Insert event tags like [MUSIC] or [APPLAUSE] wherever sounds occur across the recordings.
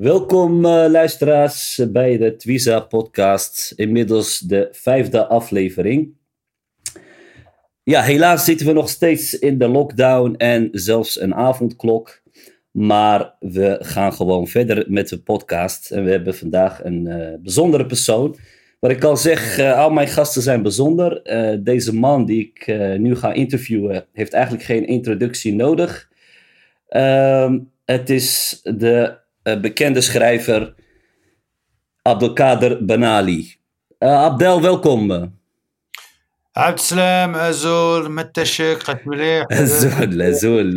Welkom uh, luisteraars bij de Twiza podcast, inmiddels de vijfde aflevering. Ja, helaas zitten we nog steeds in de lockdown en zelfs een avondklok. Maar we gaan gewoon verder met de podcast. En we hebben vandaag een uh, bijzondere persoon. Wat ik al zeg, uh, al mijn gasten zijn bijzonder. deze man die ik nu ga interviewen, heeft eigenlijk geen introductie nodig. Ehm, het is de bekende schrijver Abdelkader Benali. Uh, Abdel, welkom. عبد السلام ازول متشك قد مليح ازول ازول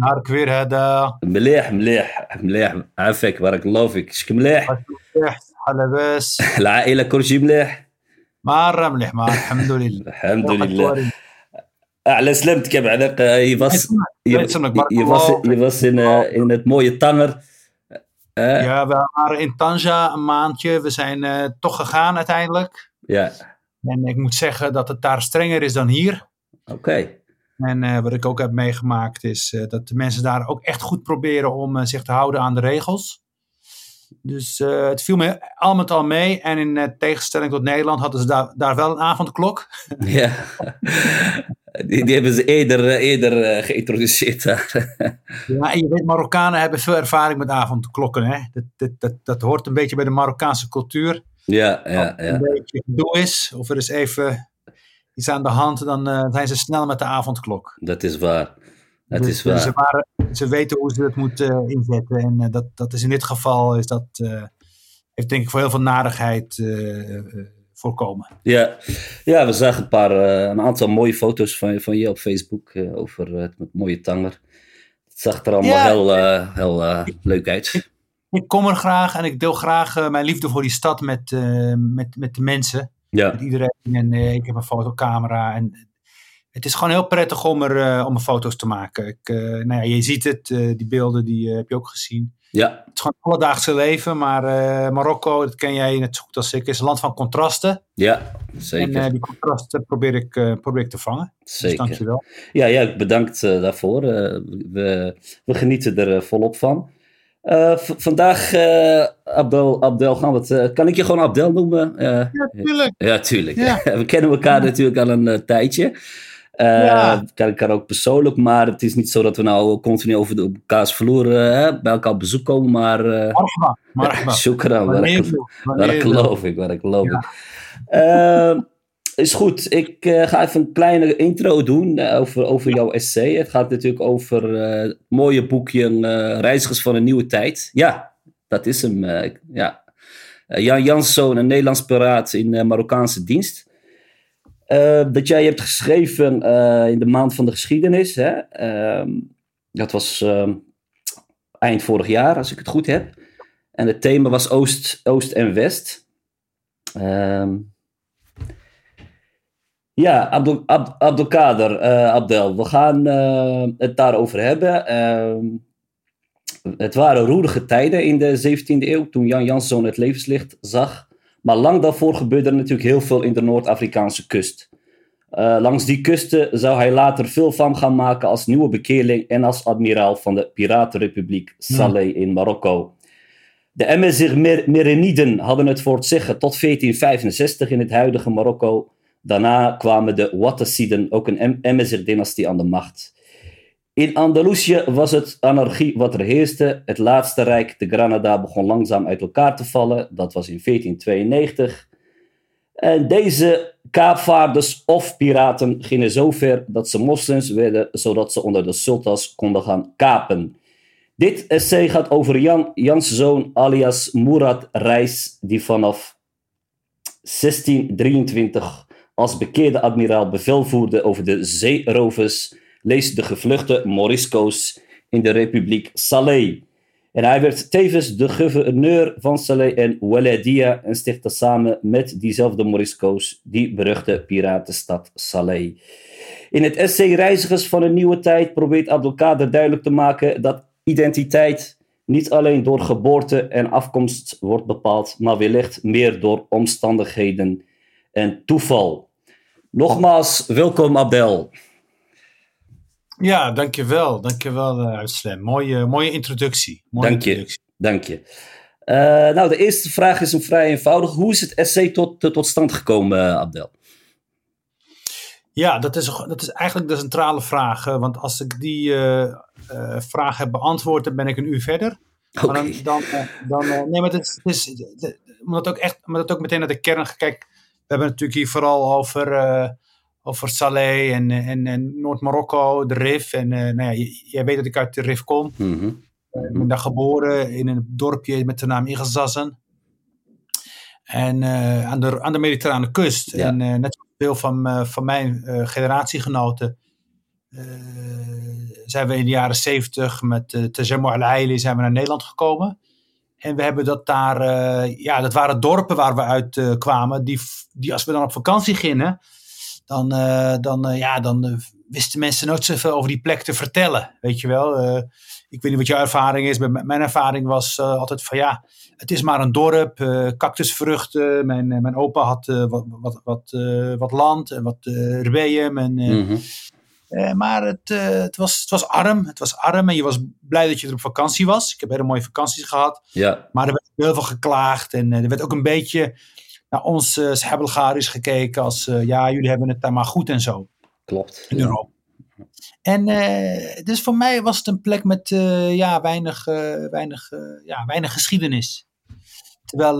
نهار كبير هذا مليح مليح مليح عافاك بارك الله فيك شك مليح مليح لاباس العائلة كل شيء مليح مرة مليح ما الحمد لله الحمد لله على سلامتك بعد يبص يبص in, in het mooie Tanger. Uh, ja, we waren in Tanja een maandje. We zijn uh, toch gegaan uiteindelijk. Ja. En ik moet zeggen dat het daar strenger is dan hier. Oké. Okay. En uh, wat ik ook heb meegemaakt is dat de mensen daar ook echt goed proberen om zich te houden aan de regels. Dus het viel me al met al mee. En in tegenstelling tot Nederland hadden ze daar, daar wel een avondklok. Ja. [LAUGHS] Die, die, hebben ze eerder, eerder geïntroduceerd daar. [LAUGHS] ja, en je weet, Marokkanen hebben veel ervaring met avondklokken. Hè? Dat, dat, dat, dat hoort een beetje bij de Marokkaanse cultuur. Ja, ja, Als er een beetje gedoe is, of er is even iets aan de hand, dan uh, zijn ze snel met de avondklok. Dat is waar. Dat dus, is waar. Ze, waren, ze, weten hoe ze het moeten uh, inzetten. En uh, dat, dat is in dit geval, is dat, heeft denk ik voor heel veel narigheid voorkomen. Ja, ja we zagen een, paar, uh, een aantal mooie foto's van, van je op Facebook uh, over uh, het mooie tanger. Het zag er allemaal ja, heel, heel leuk uit. Ik, kom er graag en ik deel graag mijn liefde voor die stad met, met, met de mensen. Ja. Met iedereen. En ik heb een fotocamera. En het is gewoon heel prettig om er om er foto's te maken. Ik, nou ja, je ziet het, die beelden die heb je ook gezien. Ja. Het is gewoon het alledaagse leven, maar uh, Marokko, dat ken jij net zo goed als ik, is een land van contrasten. Ja, zeker. En uh, die contrasten probeer ik, uh, probeer ik te vangen. Zeker. Dus dankjewel. Ja, ja bedankt daarvoor. we, we genieten er volop van. vandaag, Abdel, Abdel gaan we het, kan ik je gewoon Abdel noemen? ja, tuurlijk. Ja, tuurlijk. Ja. [LAUGHS] we kennen elkaar natuurlijk al een tijdje. Ja. kan, kan ook persoonlijk, maar het is niet zo dat we nou continu over de elkaars vloer uh, bij elkaar bezoek komen, maar... Marhaba, marhaba. Shukran, [LAUGHS] waar ik geloof ik, waar ik geloof ik. Ja. is goed, ik ga even een kleine intro doen over, over jouw essay. Het gaat natuurlijk over het mooie boekje Reizigers van een Nieuwe Tijd. Ja, dat is hem. ja. Jan Janszoon, een Nederlands piraat in Marokkaanse dienst. Uh, dat jij hebt geschreven uh, in de maand van de geschiedenis. Hè? Uh, dat was ehm, eind vorig jaar, als ik het goed heb. En het thema was Oost, Oost en West. Ehm, ja, Abdel, Ab, Abdelkader, eh, Abdel, we gaan het daarover hebben. Ehm, het waren roerige tijden in de 17e eeuw toen Jan Janszoon het levenslicht zag. Maar lang daarvoor gebeurde er natuurlijk heel veel in de Noord-Afrikaanse kust. Uh, langs die kusten zou hij later veel van gaan maken als nieuwe bekeerling en als admiraal van de Piratenrepubliek Saleh in Marokko. De Emezir Mereniden hadden het voor het zeggen tot 1465 in het huidige Marokko. Daarna kwamen de Wattaciden, ook een Emezir-dynastie, aan de macht. In Andalusië was het anarchie wat er heerste. Het laatste rijk, de Granada, begon langzaam uit elkaar te vallen. Dat was in 1492. En deze kaapvaarders of piraten gingen zo ver dat ze moslims werden, zodat ze onder de sultans konden gaan kapen. Dit essay gaat over Jan, Jans zoon alias Murad Reis, die vanaf 1623 als bekeerde admiraal bevel voerde over de zeerovers lees de gevluchte Morisco's in de Republiek Saleh. En hij werd tevens de gouverneur van Saleh en Waladia en stichtte samen met diezelfde Morisco's die beruchte piratenstad Saleh. In het essay Reizigers van een Nieuwe Tijd probeert Abdelkader duidelijk te maken dat identiteit niet alleen door geboorte en afkomst wordt bepaald, maar wellicht meer door omstandigheden en toeval. Nogmaals, welkom Abdel. Ja, dankjewel. Dankjewel, uh, Uitslam. Mooie, mooie introductie. Mooie Dank je. introductie. Dank je. Uh, nou, de eerste vraag is een vrij eenvoudig. Hoe is het essay tot, tot stand gekomen, Abdel? Ja, dat is, dat is eigenlijk de centrale vraag. Want als ik die vraag heb beantwoord, dan ben ik een uur verder. Okay. Maar dan, dan, dan, nee, maar het is, het is, omdat ook echt, omdat ook meteen naar de kern. Kijk, we hebben het natuurlijk hier vooral over over Saleh en, en, en Noord-Marokko, de Rif. En uh, nou ja, jij weet dat ik uit de Rif kom. Mm -hmm. uh, ik ben daar geboren in een dorpje met de naam Igazazen. En uh, aan, de, aan de mediterrane kust. Ja. En net veel van, van mijn generatiegenoten zijn we in de jaren zeventig met uh, Tejemmo Al-Aili zijn we naar Nederland gekomen. En we hebben dat daar, ja, dat waren dorpen waar we uit kwamen. Die, die als we dan op vakantie gingen, dan, uh, dan, uh, ja, dan uh, wisten mensen nooit zoveel over die plek te vertellen. Weet je wel. ik weet niet wat jouw ervaring is. Maar mijn ervaring was altijd van ja, het is maar een dorp. cactusvruchten. Mijn, mijn opa had wat, wat, wat, wat land en wat rebeeën. En, mm -hmm. maar het, het, was, het was arm. Het was arm en je was blij dat je er op vakantie was. Ik heb hele mooie vakanties gehad. Ja. Maar er werd heel veel geklaagd. En er werd ook een beetje naar ons uh, is gekeken als uh, ja, jullie hebben het daar maar goed en zo. Klopt. In Europa. En uh, dus voor mij was het een plek met ja, weinig, weinig, ja, weinig geschiedenis. Terwijl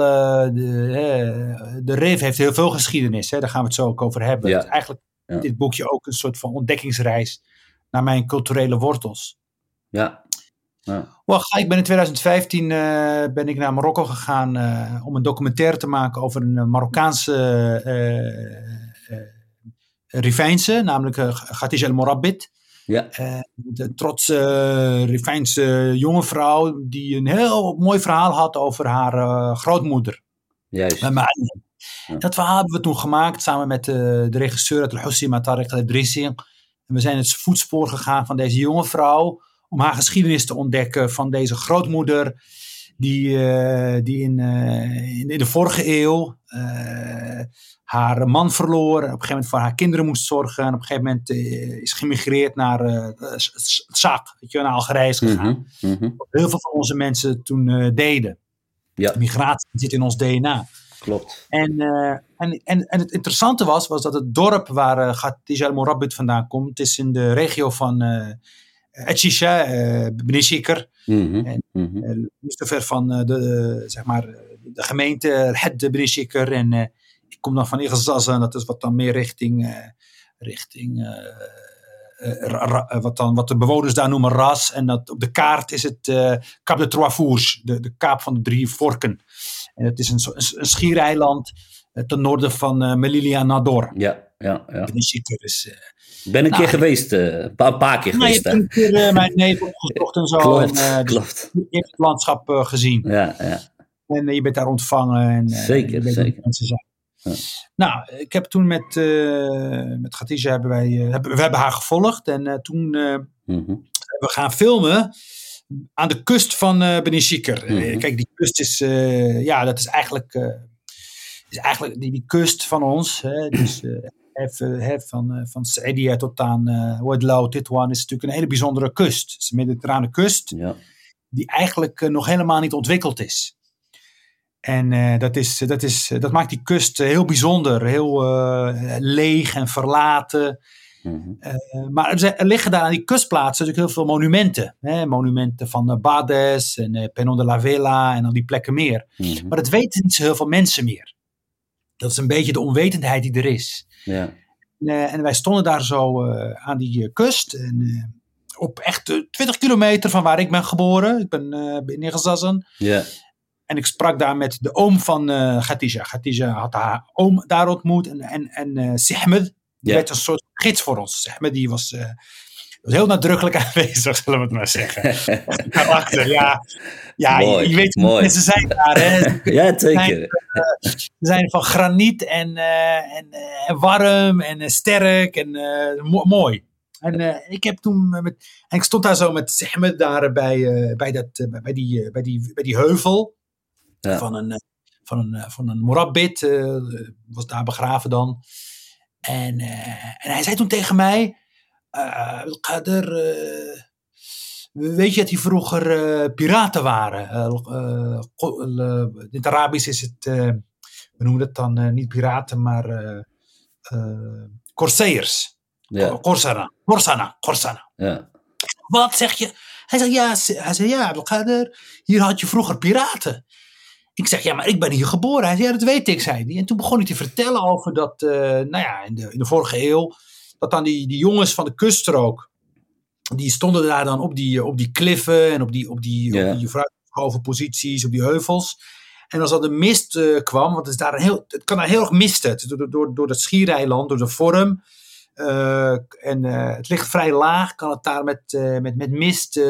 de, de Reef heeft heel veel geschiedenis, hè, daar gaan we het zo ook over hebben. Ja. Het is eigenlijk Ja. dit boekje ook een soort van ontdekkingsreis naar mijn culturele wortels. Ja. Ja. Well, ik ben in 2015 uh, ben ik naar Marokko gegaan uh, om een documentaire te maken over een Marokkaanse uh, Rifijnse, namelijk Khatij El Morabit. Ja. de trotse Rifijnse jonge vrouw die een heel mooi verhaal had over haar grootmoeder. Juist. Ja. Dat verhaal hebben we toen gemaakt samen met de regisseur Al-Hussi Tariq Al-Idrissi. En we zijn het voetspoor gegaan van deze jonge vrouw om haar geschiedenis te ontdekken van deze grootmoeder, die, uh, die in, uh, in, de vorige eeuw uh, haar man verloor, op een gegeven moment voor haar kinderen moest zorgen, en op een gegeven moment is gemigreerd naar Saak, weet je, naar Algerije is gegaan. Mm -hmm, mm -hmm. Wat heel veel van onze mensen toen deden. Ja. Migratie zit in ons DNA. Klopt. En, en, en, en het interessante was, was dat het dorp waar uh, Morabit vandaan komt, is in de regio van uh, Benishikr. Mm -hmm. En, mm -hmm. uh, niet zo ver van uh, de, zeg maar, de gemeente Het Benishikr. En ik kom dan van Igazazan, dat is wat dan meer richting, richting wat, dan, wat de bewoners daar noemen Ras. En dat, op de kaart is het Cap de Trois Fours, de, de kaap van de drie vorken. En het is een, een, een schiereiland ten noorden van uh, Melilla Nador. Ja, ja, ja. Is... Ik ben een nou, keer geweest, uh, een paar, paar keer nou, geweest. Hebt een keer uh, mijn neef opgezocht en zo. Klopt, en, uh, klopt. Je hebt het landschap uh, gezien. Ja, ja. En je bent daar ontvangen. En, zeker, en zeker. Mensen zijn. Ja. Nou, ik heb toen met, met Khatija hebben wij, hebben, we hebben haar gevolgd. En toen mm -hmm. hebben we gaan filmen aan de kust van uh, Benishikr. Mm -hmm. Kijk, die kust is, ja, dat is eigenlijk, eigenlijk die, die kust van ons. Hè, [CLEARS THROAT] dus, Even, he, van, van Saidia tot aan uh, Wadlau, Titwan is natuurlijk een hele bijzondere kust. Het is een mediterrane kust ja. die eigenlijk uh, nog helemaal niet ontwikkeld is. En uh, dat, is, dat, is, dat maakt die kust heel bijzonder, heel leeg en verlaten. -hmm. maar er, liggen daar aan die kustplaatsen natuurlijk heel veel monumenten. Hè? Monumenten van Bades en Penon de la Vela en al die plekken meer. -hmm. Maar dat weten niet zo heel veel mensen meer. Dat is een beetje de onwetendheid die er is. Ja. Uh, en wij stonden daar zo uh, aan die uh, kust. En, op echt 20 kilometer van waar ik ben geboren. Ik ben in. Ja. En ik sprak daar met de oom van uh. Khatija had haar oom daar ontmoet. En, en, en Sehmed, die Ja. werd een soort gids voor ons. Sehmed die was was heel nadrukkelijk [LAUGHS] aanwezig, zullen we het maar zeggen. [LAUGHS] Karakter, ja. Ja, Mooi, je, je weet hoe mooi. mensen zijn daar. Hè. [LAUGHS] ja, zeker. Ze zijn van graniet en, eh, en, eh, en warm en eh, sterk en eh, mo- mooi. En eh, ik heb toen met, en ik stond daar zo met Zehmet daar bij, eh, bij, dat, eh, bij, die, eh, bij, die, bij die heuvel Ja. van een, eh, van een, eh, van een morabbit. eh, was daar begraven dan. En, eh, en hij zei toen tegen mij, eh Kader, eh, weet je dat die vroeger eh, piraten waren? In het Arabisch is het, we noemen het dan niet piraten, maar corsairs. Ja, Corsana, Corsana, Corsana. ja. Wat zeg je? Hij zei, ja, hij zei, ja, Abdelkader, hier had je vroeger piraten. Ik zeg, ja, maar ik ben hier geboren. Hij zei, ja, dat weet ik, zei hij. En toen begon hij te vertellen over dat, nou ja, in de, in de vorige eeuw, dat dan die, die jongens van de kuststrook, die stonden daar dan op die, op die kliffen en op die, op die, op die vooruitgeschoven posities, op die heuvels. En als er de mist eh, kwam, want het, is daar een heel, het kan daar heel erg misten. Door, door, door het schiereiland, door de vorm. eh, en eh, het ligt vrij laag, kan het daar met, met, met mist,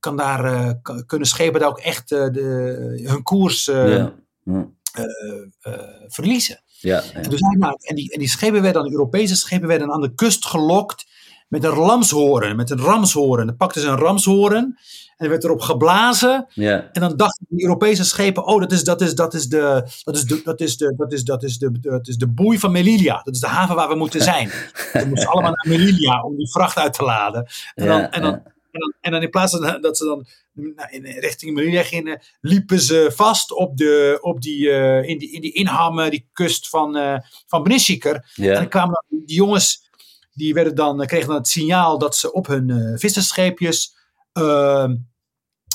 kan daar, kan- kunnen schepen daar ook echt de, hun koers verliezen. Ja, ja. En, dus nou, en, die, en die schepen werden dan, Europese schepen werden aan de kust gelokt met een ramshoren, met een ramshoren. Dan pakten ze een ramshoren en er werd erop geblazen. ja. En dan dachten die Europese schepen, oh, dat is, dat is, dat is, de, dat is, de, dat is, de, dat is, dat is, de, dat is de boei van Melilla. Dat is de haven waar we moeten zijn. [LAUGHS] We moesten allemaal naar Melilla om die vracht uit te laden. En dan, Ja, en dan. En dan, en dan in plaats van dat ze dan in richting Melilla gingen, liepen ze vast op de, op die, eh, in, die, in die inhammen, die kust van, eh van. En dan kwamen die jongens, die werden dan, kregen dan het signaal dat ze op hun eh vissersscheepjes eh,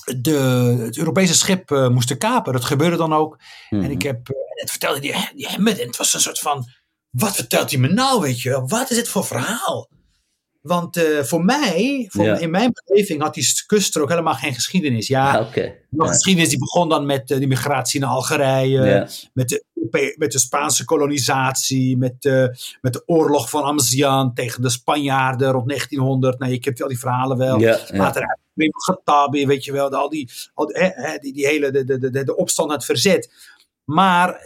de, het Europese schip eh, moesten kapen. Dat gebeurde dan ook. Mhm. En ik heb, eh, het vertelde die, die Hemmet, en het was een soort van, wat vertelt hij me nou, weet je wel? Wat is dit voor verhaal? Want eh, voor mij, voor, Ja. in mijn beleving, had die kuststrook helemaal geen geschiedenis. Ja, Ah, oké. de Ja. geschiedenis die begon dan met eh, de migratie naar Algerije, Ja. met, de, met de Spaanse kolonisatie, met de, met de oorlog van Amzian tegen de Spanjaarden rond 1900. Nou, je kent al die verhalen wel. Ja, ja. Later met Khattabi, weet je wel, de- al die, al die, die, die hele de, de, de, de opstand, het verzet. Maar eh,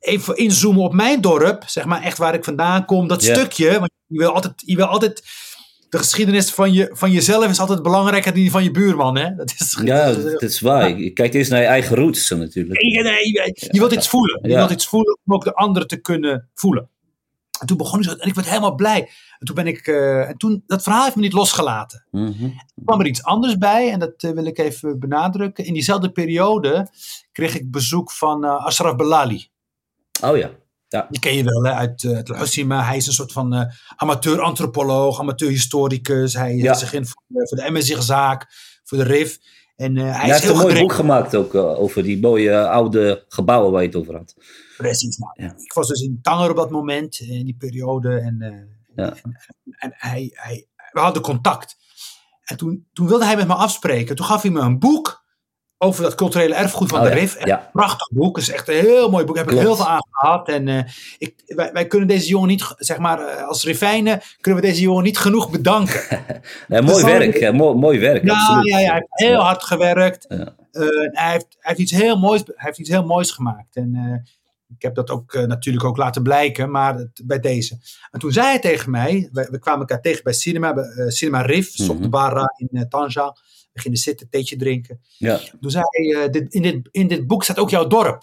even inzoomen op mijn dorp, zeg maar echt waar ik vandaan kom, dat stukje. Want je wil altijd, je wil altijd de geschiedenis van, je, van jezelf is altijd belangrijker dan die van je buurman. Hè? Dat is, [LAUGHS] Ja, dat is- waar. Je kijkt eerst naar je eigen roots natuurlijk. Nee, nee, je, je wilt iets voelen. Je wilt iets voelen om ook de anderen te kunnen voelen. En toen begon ik zo, en ik werd helemaal blij. En toen ben ik, eh, en toen, dat verhaal heeft me niet losgelaten. Mhm. Er kwam er iets anders bij, en dat eh, wil ik even benadrukken. In diezelfde periode kreeg ik bezoek van eh, Ashraf Belali. Oh ja. Die ken je wel hè, uit uh, Hussima. Hij is een soort van uh, amateur-antropoloog, amateur-historicus. Hij Ja. zet zich in voor, de- voor de MSC-zaak, voor de RIF. En uh, hij Hij heeft een mooi boek gemaakt ook eh, over die mooie eh, oude gebouwen waar je het over had. Precies. Nou, Ja. Ik was dus in Tanger op dat moment, in die periode. En, eh, Ja. en, en hij, hij, we hadden contact. En toen, toen wilde hij met me afspreken. Toen gaf hij me een boek over dat culturele erfgoed van Oh de RIF. Ja. Een prachtig boek. Het is echt een heel mooi boek. Daar heb ik heel veel aan gehad. En eh, ik, wij, wij kunnen deze jongen niet, zeg maar, eh, als Rifijnen, kunnen we deze jongen niet genoeg bedanken. [LAUGHS] Nee, mooi Dus werk, mooi, mooi werk, Ja, absoluut. ja, ja, hij heeft heel hard gewerkt. Eh, hij, heeft, hij, heeft iets heel moois, hij heeft iets heel moois gemaakt. En ik heb dat ook natuurlijk ook laten blijken, maar het- bij deze. En toen zei hij tegen mij, we, we kwamen elkaar tegen bij Cinema, Cinema op de Barra in Tanja We gingen zitten, theetje drinken. Ja. Toen zei hij, eh, dit, in, dit, in dit boek staat ook jouw dorp.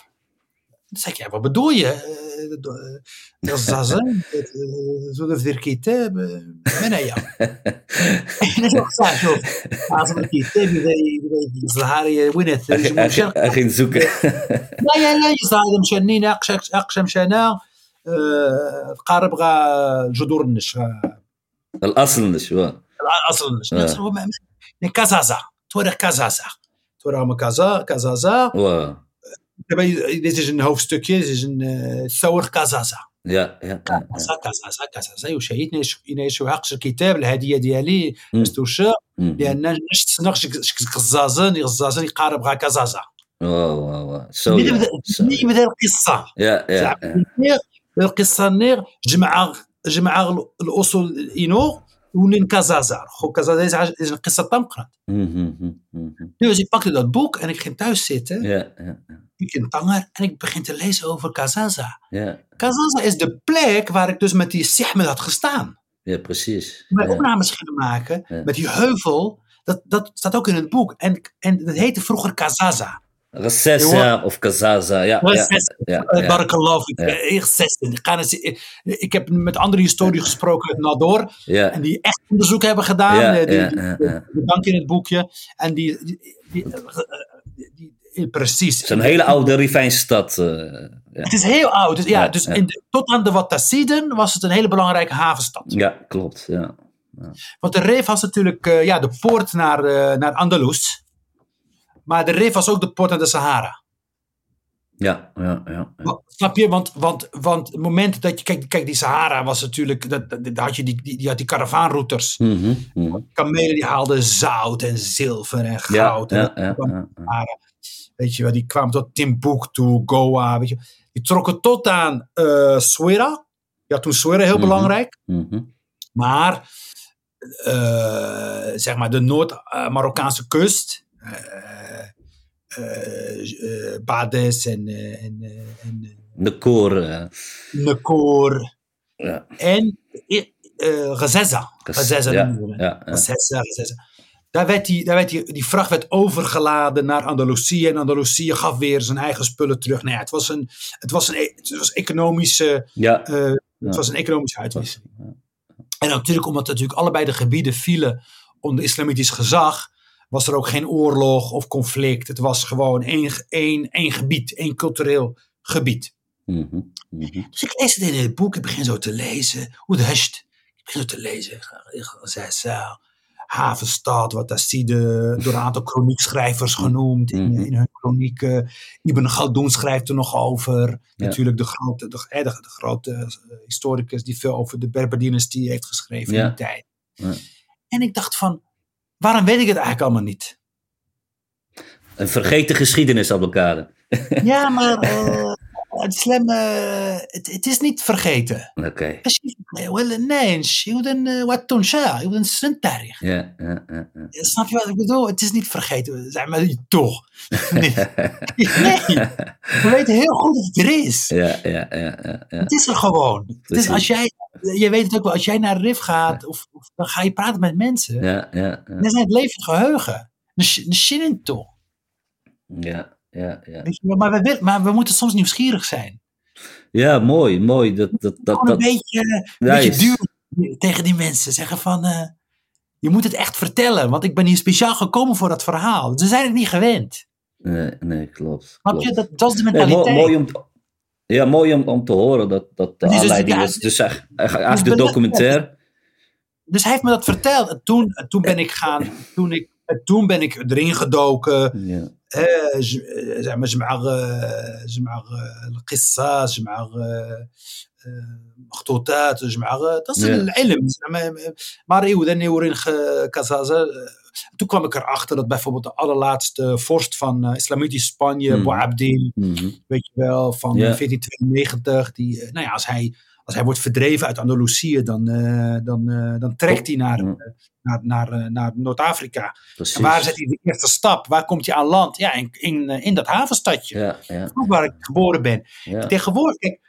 Toen zei ik, ja, wat bedoel je? Eh, do- eh, Dat is dat, hè? Zo de verkeerd, ben ja. En [LAUGHS] zo zei zo. Als we الكتاب ظهر وين Hij, ging- hij, ging- hij ging zoeken. لا لا لا يصعد مشانين اقشى اقشى مشانا قارب غا جذور النش غا- الأصل dus, ja. اصل النش كازازا. Casaza. Tora Casaza. Tora Casaza. Casaza. دابا إذا تجن هوفستوكي تجن ثور كازازا. يا يا. كازازا كازازا كازازا. وشهيت أنا شوعقش الكتاب الهدية ديالي استوشا لأن شفت سنق كازازا غزازن يقارب غا كازازا. واه واه واه ملي بدا القصة. يا يا القصة النير جمع جمع الأصول اينو الاينو Unin Kazazar. Kazazar is een Qissa Tamkrat. Mhm, mhm, mhm. Dus ik pakte dat boek en ik ging thuis zitten. Ja, ja, Ik in Tanger en ik begin te lezen over Kazaza. ja, Kazaza is de plek waar ik dus met die Sehmed had gestaan. ja, precies. Mijn Ja, opnames gingen maken Ja. met die heuvel. Dat, dat staat ook in het boek. En, en dat heette vroeger Kazaza. Recessa of Kazaza, ja. ja, ja, Eh, ja. Ik, eh, zes. Ik heb met andere historici gesproken uit Nador. En die echt onderzoek hebben gedaan. Eh, die, die- dank in het boekje. En die. die, eh, eh, precies. het is een hele oude Rivijnstad. eh ja. Het is heel oud. Dus, ja, dus ja. In de- tot aan de Wattasiden was het een hele belangrijke havenstad. ja, klopt. Ja. Want de Rif was natuurlijk eh, ja, de poort naar, eh, naar Andalus. Maar de Rif was ook de poort naar de Sahara. Ja, ja, ja. ja. Snap je? Want, want, want het moment dat je. Kijk, kijk die Sahara was natuurlijk. Dat, dat, had je die, die, die, had die karavaanrouters. Mhm, mhm. Kamelen die haalden zout en zilver en goud. en ja, ja, kwam ja, ja. Sahara. Weet je wel, die kwamen tot Timbuktu, Goa. Weet je. Die trokken tot aan eh Suera. Ja, toen Suera heel Mhm. belangrijk. Mhm. Maar, eh, zeg maar, de Noord-Marokkaanse kust. Eh, Bades en, en, en Nekor. ja. En ja, ja. Gazeza, Gazeza. Daar werd, die, daar werd die, die vracht werd overgeladen naar Andalusië. En Andalusië gaf weer zijn eigen spullen terug. Nou ja, het was een, het was een, het was economische, Ja, Ja. het was een economische uitwisseling. ja. En natuurlijk, omdat natuurlijk allebei de gebieden vielen onder islamitisch gezag, was er ook geen oorlog of conflict. Het was gewoon één, één, één gebied, één cultureel gebied. Mhm, mhm. Dus ik lees het in het boek, ik begin zo te lezen. Hoe de hest. Ik begin zo te lezen. Zessa, Havenstad, wat je door een aantal kroniekschrijvers genoemd. In, Mhm. in hun kronieken. Ibn Galdoen schrijft er nog over. Ja. Natuurlijk de grote, de, de, de grote eh, historicus die veel over de Berber-dynastie heeft geschreven Ja. in die tijd. Ja. En ik dacht van, waarom weet ik het eigenlijk allemaal niet? Een vergeten geschiedenis, Abdelkader. Ja, maar eh, Oh, het het is niet vergeten. Oké. Okay. Nee, wat toen je moet een eh, tarikh. Ja, ja, ja. Snap je wat ik bedoel? Het is niet vergeten. Zeg maar, toch. [LAUGHS] Nee. We weten heel goed wat er is. Ja, ja, ja. ja, Het is er gewoon. Het als jij, je weet het ook wel, als jij naar RIF gaat, of, dan ga je praten met mensen. Ja, ja. Dan zijn het levend geheugen. Een zin toch. Ja ja, ja. Weet je wel? Maar, we willen, maar we moeten soms nieuwsgierig zijn. Ja, mooi, mooi. Dat, dat, dat, een dat, beetje, een beetje duwen tegen die mensen. Zeggen van, eh, je moet het echt vertellen. Want ik ben hier speciaal gekomen voor dat verhaal. Ze zijn het niet gewend. nee, nee, klopt. Je? Dat, dat is de mentaliteit. mo- mooi om, te- ja, mooi om, om te horen dat, dat de Dus- dus- aanleiding is. Dus echt- eigenlijk de belet- documentaire. Dus hij heeft me dat verteld. En toen, en toen ben ik gaan, toen, ik, en toen ben ik erin gedoken. Ja, آه، ج- آه، زعما جمع آه، جمع آه، القصة جمع آه، آه، مخطوطات جمع آه، تصل Ja. العلم زعما maar eeuwen eeuwen Kazaza. Toen kwam ik erachter dat bijvoorbeeld de allerlaatste vorst van eh, Islamitisch Spanje, Mhm. Boabdil, mhm. weet je wel, van Ja. eh, 1492. Die, eh, nou ja, als hij, als hij wordt verdreven uit Andalusië, dan, eh, dan, eh, dan trekt hij naar, Ja. eh, naar, naar, naar Noord-Afrika. Waar zet hij de eerste stap? Waar komt hij aan land? Ja, in, in, in dat havenstadje. Ja, ja, Ook waar ik geboren ben. ja. Tegenwoordig, kijk,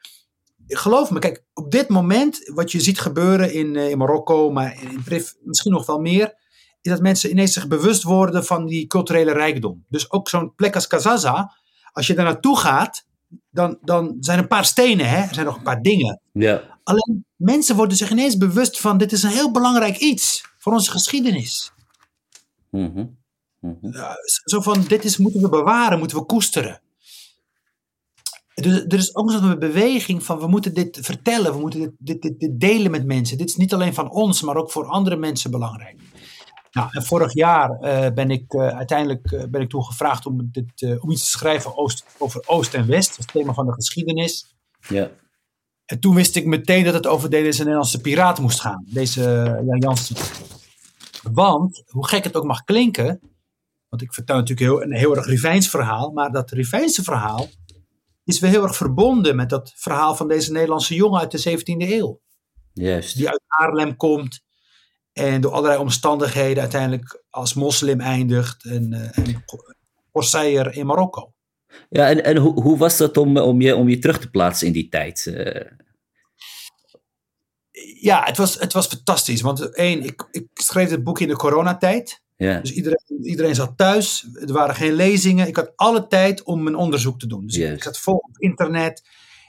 geloof me, kijk, op dit moment, wat je ziet gebeuren in, in Marokko, maar in Brif misschien nog wel meer, is dat mensen ineens zich bewust worden van die culturele rijkdom. Dus ook zo'n plek als Kazaza, als je daar naartoe gaat, dan, dan zijn er een paar stenen, hè? er zijn nog een paar dingen. ja. Alleen mensen worden zich ineens bewust van, dit is een heel belangrijk iets voor onze geschiedenis. mhm, mhm. Zo van, dit is, moeten we bewaren, moeten we koesteren. Dus er is ook zo'n beweging van, we moeten dit vertellen, we moeten dit, dit, dit, dit delen met mensen. Dit is niet alleen van ons, maar ook voor andere mensen belangrijk. Nou, en vorig jaar eh, ben ik eh, uiteindelijk eh, ben ik toen gevraagd om, dit, eh, om iets te schrijven oost, over Oost en West, het thema van de geschiedenis. ja. En toen wist ik meteen dat het over deze Nederlandse piraat moest gaan, deze eh, Jan Jansen. Want, hoe gek het ook mag klinken, want ik vertel natuurlijk heel, een heel erg Rivijns verhaal, maar dat Rivijnse verhaal is wel heel erg verbonden met dat verhaal van deze Nederlandse jongen uit de 17e eeuw. Juist. Die uit Haarlem komt En door allerlei omstandigheden uiteindelijk als moslim eindigt en, uh, en Corsair in Marokko. Ja, en, en hoe, hoe was dat om, om, je, om je terug te plaatsen in die tijd? Uh... Ja, het was, het was fantastisch. Want één, ik, ik schreef het boek in de coronatijd. Ja. Dus iedereen, iedereen zat thuis. Er waren geen lezingen. Ik had alle tijd om mijn onderzoek te doen. Dus Yes. ik zat vol op internet.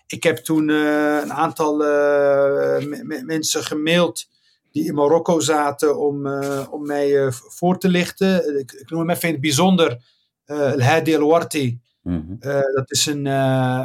Ik heb toen uh, een aantal uh, mensen gemaild die in Marokko zaten om, uh, om mij voor te lichten. Ik, ik, noem hem even in het bijzonder El Hadi El Warti. Mm -hmm. dat is een,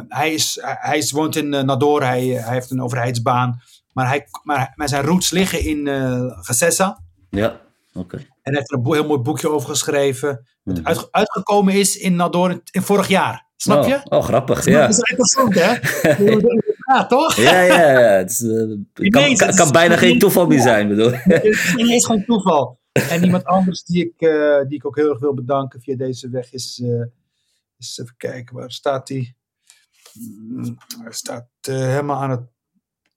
hij, is, hij is, woont in Nador, hij, hij heeft een overheidsbaan. Maar, hij, maar, maar zijn roots liggen in uh, Gazessa. Ja, oké. Okay. En hij heeft er een heel mooi boekje over geschreven. Mm -hmm. uit, uitgekomen is in Nador in, in vorig jaar. Snap je? Oh, oh grappig, ja. Dat is interessant, hè? [LAUGHS] ja, toch? Ja, ja, ja. Het is, uh, kan, kan, kan bijna geen toeval meer zijn, bedoel Het [LAUGHS] is ineens geen toeval. En iemand anders die ik, uh, die ik ook heel erg wil bedanken via deze weg is... Uh, eens even kijken, waar staat hij? Mm, hij staat helemaal aan het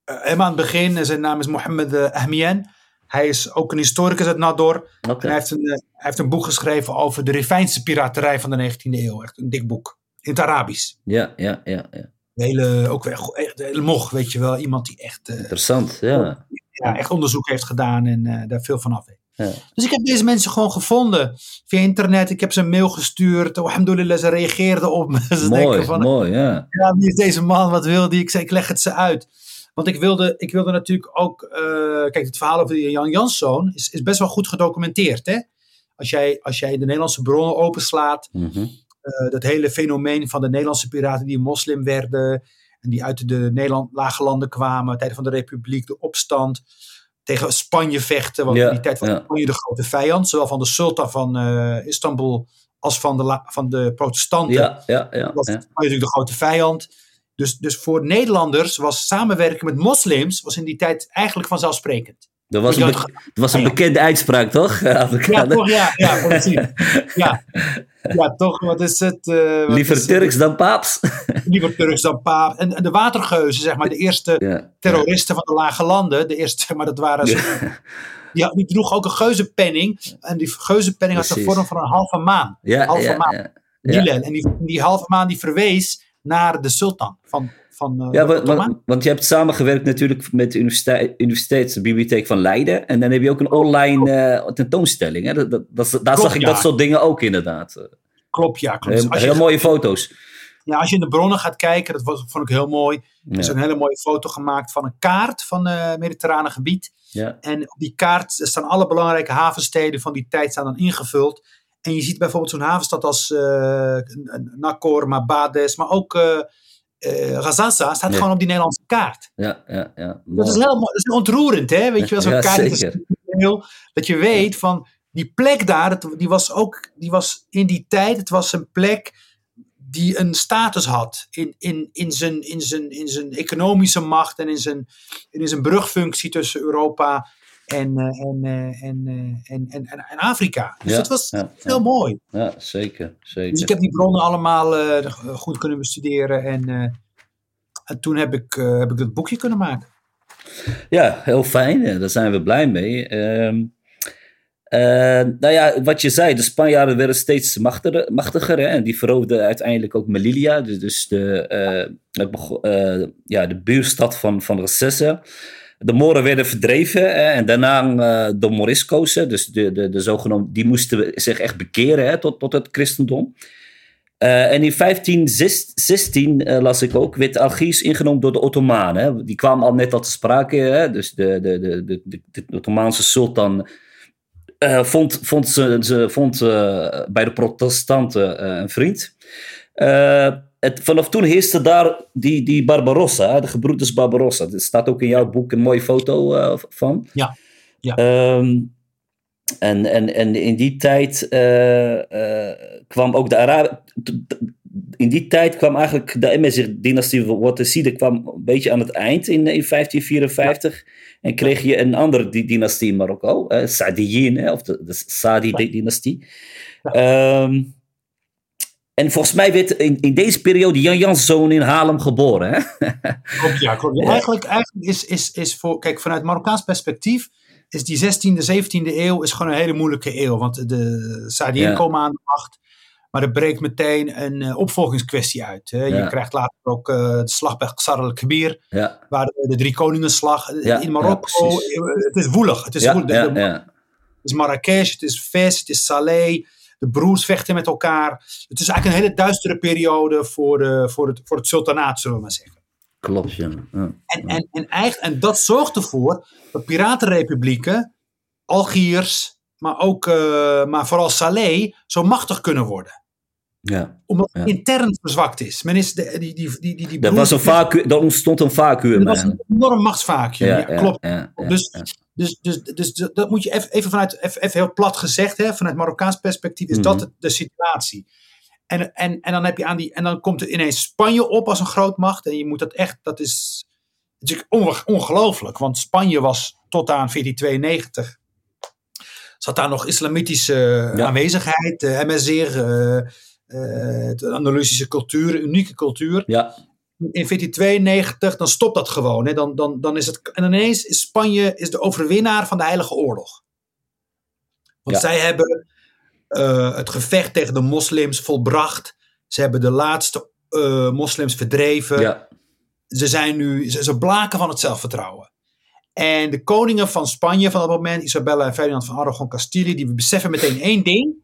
helemaal aan het begin. Zijn naam is Mohammed Ahmian. Hij is ook een historicus uit Nador. Okay. En hij heeft, een, hij heeft een boek geschreven over de Rifijnse piraterij van de 19e eeuw. Echt een dik boek. In het Arabisch. Ja, ja, ja. ja. Hele, ook echt, hele mocht, weet je wel. Iemand die echt, uh, Interessant, ja. ja. echt onderzoek heeft gedaan en uh, daar veel van af weet. Ja. Dus ik heb deze mensen gewoon gevonden via internet. Ik heb ze een mail gestuurd. Alhamdulillah, ze reageerden op me. [LAUGHS] Ze mooi, denken van, mooi, ja. Ja, wie is deze man? Wat wil die? Ik zei, ik leg het ze uit. Want ik wilde, ik wilde natuurlijk ook. Uh, kijk, het verhaal over Jan Janszoon is, is best wel goed gedocumenteerd. Hè? Als, jij, als jij de Nederlandse bronnen openslaat. Mm -hmm. Uh, dat hele fenomeen van de Nederlandse piraten die moslim werden. En die uit de Nederland, lage landen kwamen. Tijden van de Republiek, de opstand. Tegen Spanje vechten. Want ja, in die tijd was ja. Spanje de grote vijand. Zowel van de sultan van uh, Istanbul als van de, van de protestanten. Ja, ja, ja, was. Spanje natuurlijk de grote vijand. Dus, dus voor Nederlanders was samenwerken met moslims was in die tijd eigenlijk vanzelfsprekend. Dat was een, be dat was een bekende uitspraak, toch? [LAUGHS] Ja, toch? Ja, ja, precies. Ja, [LAUGHS] ja toch? Wat is het? Uh, wat liever is Turks het? dan paaps. [LAUGHS] Liever Turks dan paap. En, en, de watergeuzen, zeg maar, de eerste ja, terroristen ja. van de lage landen. De eerste, zeg maar, dat waren ze. Die, die droeg ook een geuzenpenning. En die geuzenpenning had de vorm van een halve maan. Ja, halve ja, maan. ja. En die, die halve maan die verwees naar de sultan van, van uh, Ja, want, want, want, je hebt samengewerkt natuurlijk met de universiteit, Universiteitsbibliotheek van Leiden. En dan heb je ook een online uh, tentoonstelling. Hè? Dat, dat, dat, daar zag ik ja. dat soort dingen ook inderdaad. Klopt, ja. Klopt. Heel, heel mooie foto's. Ja, als je in de bronnen gaat kijken, dat was, vond ik heel mooi. Er is Ja. een hele mooie foto gemaakt van een kaart van het uh, mediterrane gebied. Ja, En op die kaart staan alle belangrijke havensteden van die tijd staan dan ingevuld. En je ziet bijvoorbeeld zo'n havenstad als uh, Nakor, Mabades, maar ook uh, uh, Gazassa staat Ja. gewoon op die Nederlandse kaart. ja, ja. ja. Dat is heel dat is ontroerend, hè? Weet je wel, [LAUGHS] zo'n Ja, kaart dat is zeker. heel- dat je weet van die plek daar, dat, die was ook, die was in die tijd, het was een plek die een status had in, in, in, zijn, in, zijn, in zijn economische macht en in zijn, in zijn brugfunctie tussen Europa en, eh, en, eh, en, eh, en, en, en, en Afrika. Dus Ja, dat was ja, heel ja. mooi. Ja, zeker. zeker. Dus ik heb die bronnen allemaal goed kunnen bestuderen en, en toen heb ik, eh, heb ik dat boekje kunnen maken. Ja, heel fijn. Daar zijn we blij mee. Ehm, eh, nou ja, wat je zei, de Spanjaarden werden steeds machtiger, machtiger hè, en die veroverden uiteindelijk ook Melilla, dus, de, ja, de buurstad van, van Recesse. De Moren werden verdreven hè, en daarna eh, de Morisco's, dus de, de, de zogenaamde, die moesten zich echt bekeren hè, tot, tot het christendom. Eh, en in 1516, eh, las ik ook, werd Algiers ingenomen door de Ottomanen. Hè. Die kwamen al net al te sprake. Hè. Dus de, de, de, de, de, Ottomaanse sultan vond, vond, ze, ze, vond bij de protestanten een vriend. Het, vanaf toen heerste daar die, die Barbarossa, de gebroeders Barbarossa. Er staat ook in jouw boek een mooie foto eh, van. Ja, ja. Ehm, en, en, en in die tijd eh, eh, kwam ook de Arabi In die tijd kwam eigenlijk de Emezir-dynastie Watteside kwam een beetje aan het eind in, in 1554. En kreeg je een andere dynastie in Marokko, eh, Saadiyin, hè, of de, de Saadi-dynastie. Ehm, en volgens mij werd in, in deze periode Jan Janszoon in Haarlem geboren. Hè? [LAUGHS] Klopt, ja, klopt. Ja. Eigenlijk, eigenlijk is, is, is voor, kijk, vanuit Marokkaans perspectief is die 16e, 17e eeuw is gewoon een hele moeilijke eeuw. Want de Saadiën Ja. komen aan de macht. Maar er breekt meteen een eh, opvolgingskwestie uit. Hè. Je Ja. krijgt later ook eh, de slag bij Qasr al-Kbir. Ja, Waar de, de drie koningenslag. Ja, in Marokko. eh, het is woelig. Het is, woelig. het is Marrakesh, het is Fes, het is Saleh. De broers vechten met elkaar. Het is eigenlijk een hele duistere periode voor, de, voor, het, voor het sultanaat, zullen we maar zeggen. Klopt, ja. ja. En, en, en, eigenlijk, en dat zorgt ervoor dat piratenrepublieken, Algiers, maar, ook, eh, maar vooral Saleh, zo machtig kunnen worden. ja. Omdat Ja. het intern verzwakt is. Men is de, die, die, die, die, die Er, was een vacuüm, er ontstond een vacuüm. er was een enorm machtsvacuüm. Ja, klopt. Ja, Dus-. Dus, dus, dus dat moet je even, even vanuit, even, heel plat gezegd, hè, vanuit Marokkaans perspectief, is dat Mhm. de situatie. En, en, en, dan heb je aan die, en dan komt er ineens Spanje op als een grootmacht. En je moet dat echt, dat is natuurlijk onge- ongelooflijk. Want Spanje was tot aan 1492, zat daar nog islamitische Ja. aanwezigheid. Uh, MSR, eh, eh, de Andalusische cultuur, unieke cultuur ja, in 1492, dan stopt dat gewoon. Hè. Dan, dan, dan is het, en ineens is Spanje is de overwinnaar van de Heilige Oorlog. Want Ja. zij hebben eh, het gevecht tegen de moslims volbracht. Ze hebben de laatste eh, moslims verdreven. ja, Ze, zijn nu, ze, ze blaken van het zelfvertrouwen. En de koningen van Spanje van dat moment, Isabella en Ferdinand van Aragon Castilië, die beseffen meteen één ding.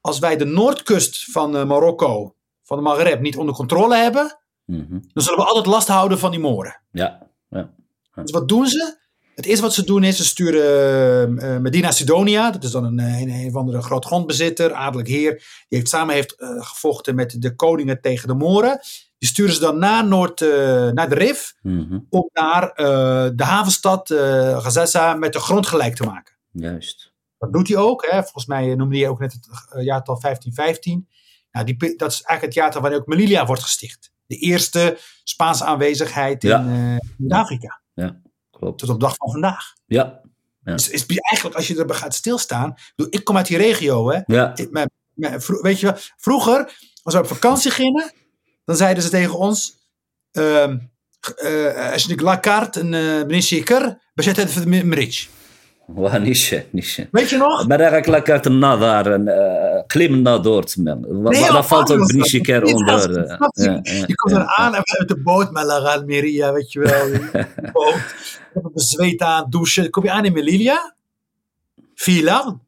Als wij de noordkust van eh, Marokko, van de Maghreb, niet onder controle hebben, mhm. dan zullen we altijd last houden van die Moren. ja, ja. Dus wat doen ze? Het eerste wat ze doen is, ze sturen eh, Medina Sidonia, dat is dan een, een, een of andere groot grondbezitter, adellijk heer, die heeft, samen heeft eh, gevochten met de koningen tegen de Moren. Die sturen ze dan naar, Noord, eh, naar de Rif, mhm. om naar eh, de havenstad eh Gazessa met de grond gelijk te maken. Juist. Dat doet hij ook. Hè. Volgens mij noemde hij ook net het eh, jaartal 1515. Nou, die, dat is eigenlijk het jaartal waarin ook Melilla wordt gesticht. De eerste Spaanse aanwezigheid in Ja. eh, Zuid-Afrika. Klopt. Tot op de dag van vandaag. Ja, Ja. Dus is eigenlijk, als je erbij gaat stilstaan. Ik, kom uit die regio. Hè. ja, Ik- mijn- mijn- vro- weet je wel, vroeger, als we op vakantie gingen, dan zeiden ze tegen ons. eh, Als je la carte en meneer Zeker, bezet het voor de Mrich. واه نيشان نيشان Weet je nog? ما راك لا كارت النظر آه، قليل من دورت Nee, لا فالت anders. بنيشي كير Niet اون als- دور snap je? Je komt er aan en met de boot met La Almeria, weet je wel. De [LAUGHS] boot. Met een zweet aan, douchen. Kom je aan in Melilla? Villa.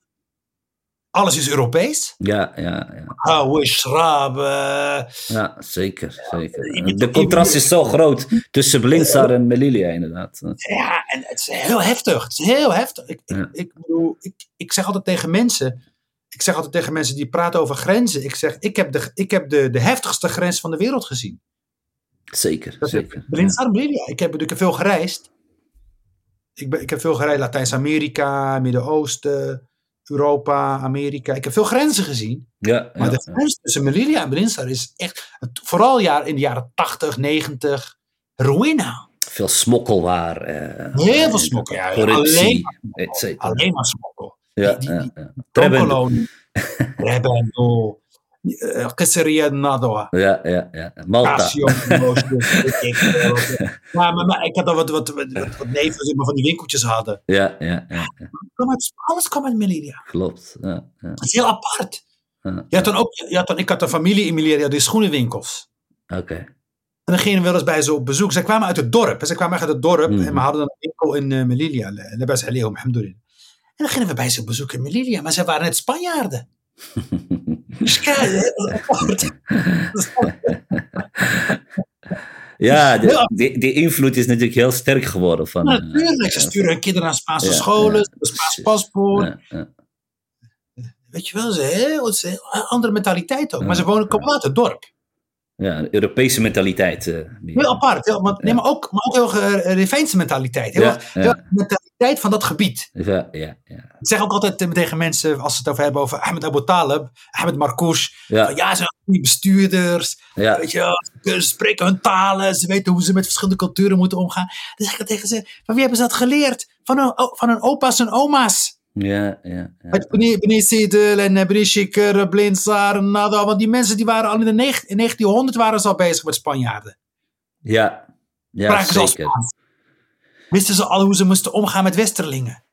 Alles is Europees. Ja, ja, ja. Houwe, schraab. eh, Ja, zeker. zeker. De contrast is zo groot tussen Blinsar en Melilla, inderdaad. Ja, en het is heel heftig. Het is heel heftig. Ik, Ja. ik, ik bedoel, ik, ik zeg altijd tegen mensen. Ik zeg altijd tegen mensen die praten over grenzen. Ik zeg, ik heb de, ik heb de, de heftigste grens van de wereld gezien. Zeker, Dat zeker. Armelia. Ik heb natuurlijk veel gereisd. Ik, ben, ik heb veel gereisd. Latijns-Amerika, Midden-Oosten, Europa, Amerika. Ik heb veel grenzen gezien. Ja, Maar ja, de grens tussen Melilla en Blinsar is echt, vooral jaar, in de jaren 80, 90, ruïna. veel smokkelwaar. eh, Heel veel smokkel. Ja, alleen, et cetera. alleen maar smokkel. Ja, die- ja, die- ja. Trebendo. Kolonie. Uh, Qasriya Nadoa. Ja, ja, ja. Malta. Casio. [LAUGHS] veel. Maar, maar, ik had al wat, wat, wat, wat, neven die maar van die winkeltjes hadden. Ja, ja, ja. ja. Alles kwam uit Melilla. Klopt. Ja, ja. Dat is heel apart. Ja. Je had dan ook, je had dan, ik had een familie in Melilla, die schoenenwinkels. Oké. En dan gingen we wel eens bij ze op bezoek. Zij kwamen uit het dorp. Ze kwamen echt uit het dorp. Mhm. En we hadden een winkel in uh, Melilla. En dan gingen we bij ze op bezoek in Melilla. Maar ze waren net Spanjaarden. [LAUGHS] Apart. [LAUGHS] Ja, de- die, die invloed is natuurlijk heel sterk geworden. Van, Maar eh, natuurlijk, ze sturen hun kinderen naar Spaanse Ja, scholen. ja, een Spaans paspoort. ja, ja. Weet je wel, ze heel andere mentaliteit ook. Maar ze wonen komen uit het dorp. Ja, een Europese mentaliteit. eh, die- Heel apart. Heel, maar, nee, maar, ook, maar ook heel uh, Rivijnse mentaliteit. Heel, Ja, ja. Mentaliteit van dat gebied. Ja, ja, ja. Ik zeg ook altijd tegen mensen, als ze het over hebben over Ahmed Abu Talib, Ahmed Marcouch. Ja, van, Ja, ze zijn bestuurders. ja, Weet je ze spreken hun talen. Ze weten hoe ze met verschillende culturen moeten omgaan. Dan zeg ik tegen ze, van wie hebben ze dat geleerd? Van hun, van hun opa's en oma's. ja, ja, meneer Sedel en Schikker, Blindsar, Nada. Want die mensen die waren al in, de in 1900 waren ze al bezig met Spanjaarden. Ja, ja Spraken zeker. Wisten ze al hoe ze moesten omgaan met Westerlingen.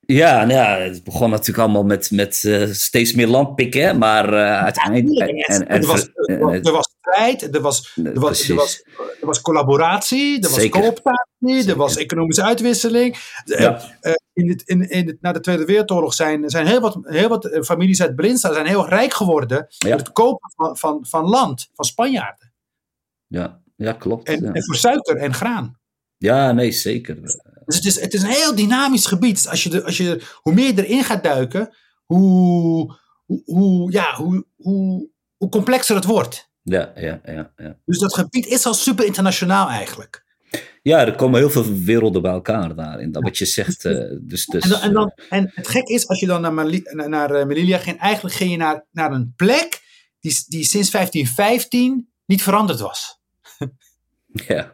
Ja, nou ja, het begon natuurlijk allemaal met, met uh, steeds meer landpikken, maar uh, uiteindelijk... Ja, en, en, er, was, er was strijd, er was, er was, er was, er was collaboratie, er was Zeker. cooptatie, er was economische uitwisseling. Ja. Uh, in het, in, in het, na de Tweede Wereldoorlog zijn, zijn heel wat, heel wat families uit Brinsta zijn heel rijk geworden ja. door het kopen van, van, van land, van Spanjaarden. Ja, ja klopt. En, en voor suiker en graan. Ja, nee, zeker. Dus het is, het is een heel dynamisch gebied. Dus als je, de, als je, hoe meer je erin gaat duiken, hoe, hoe, hoe, ja, hoe, hoe, hoe complexer het wordt. Ja, ja, ja, ja. Dus dat gebied is al super internationaal eigenlijk. Ja, er komen heel veel werelden bij elkaar daarin. Dat wat je zegt. Uh, [LAUGHS] dus, dus, en, dan, en, dan, en het gek is, als je dan naar, Mali, naar, naar uh, Melilla ging, eigenlijk ging je naar, naar een plek die, die sinds 1515 niet veranderd was. Ja.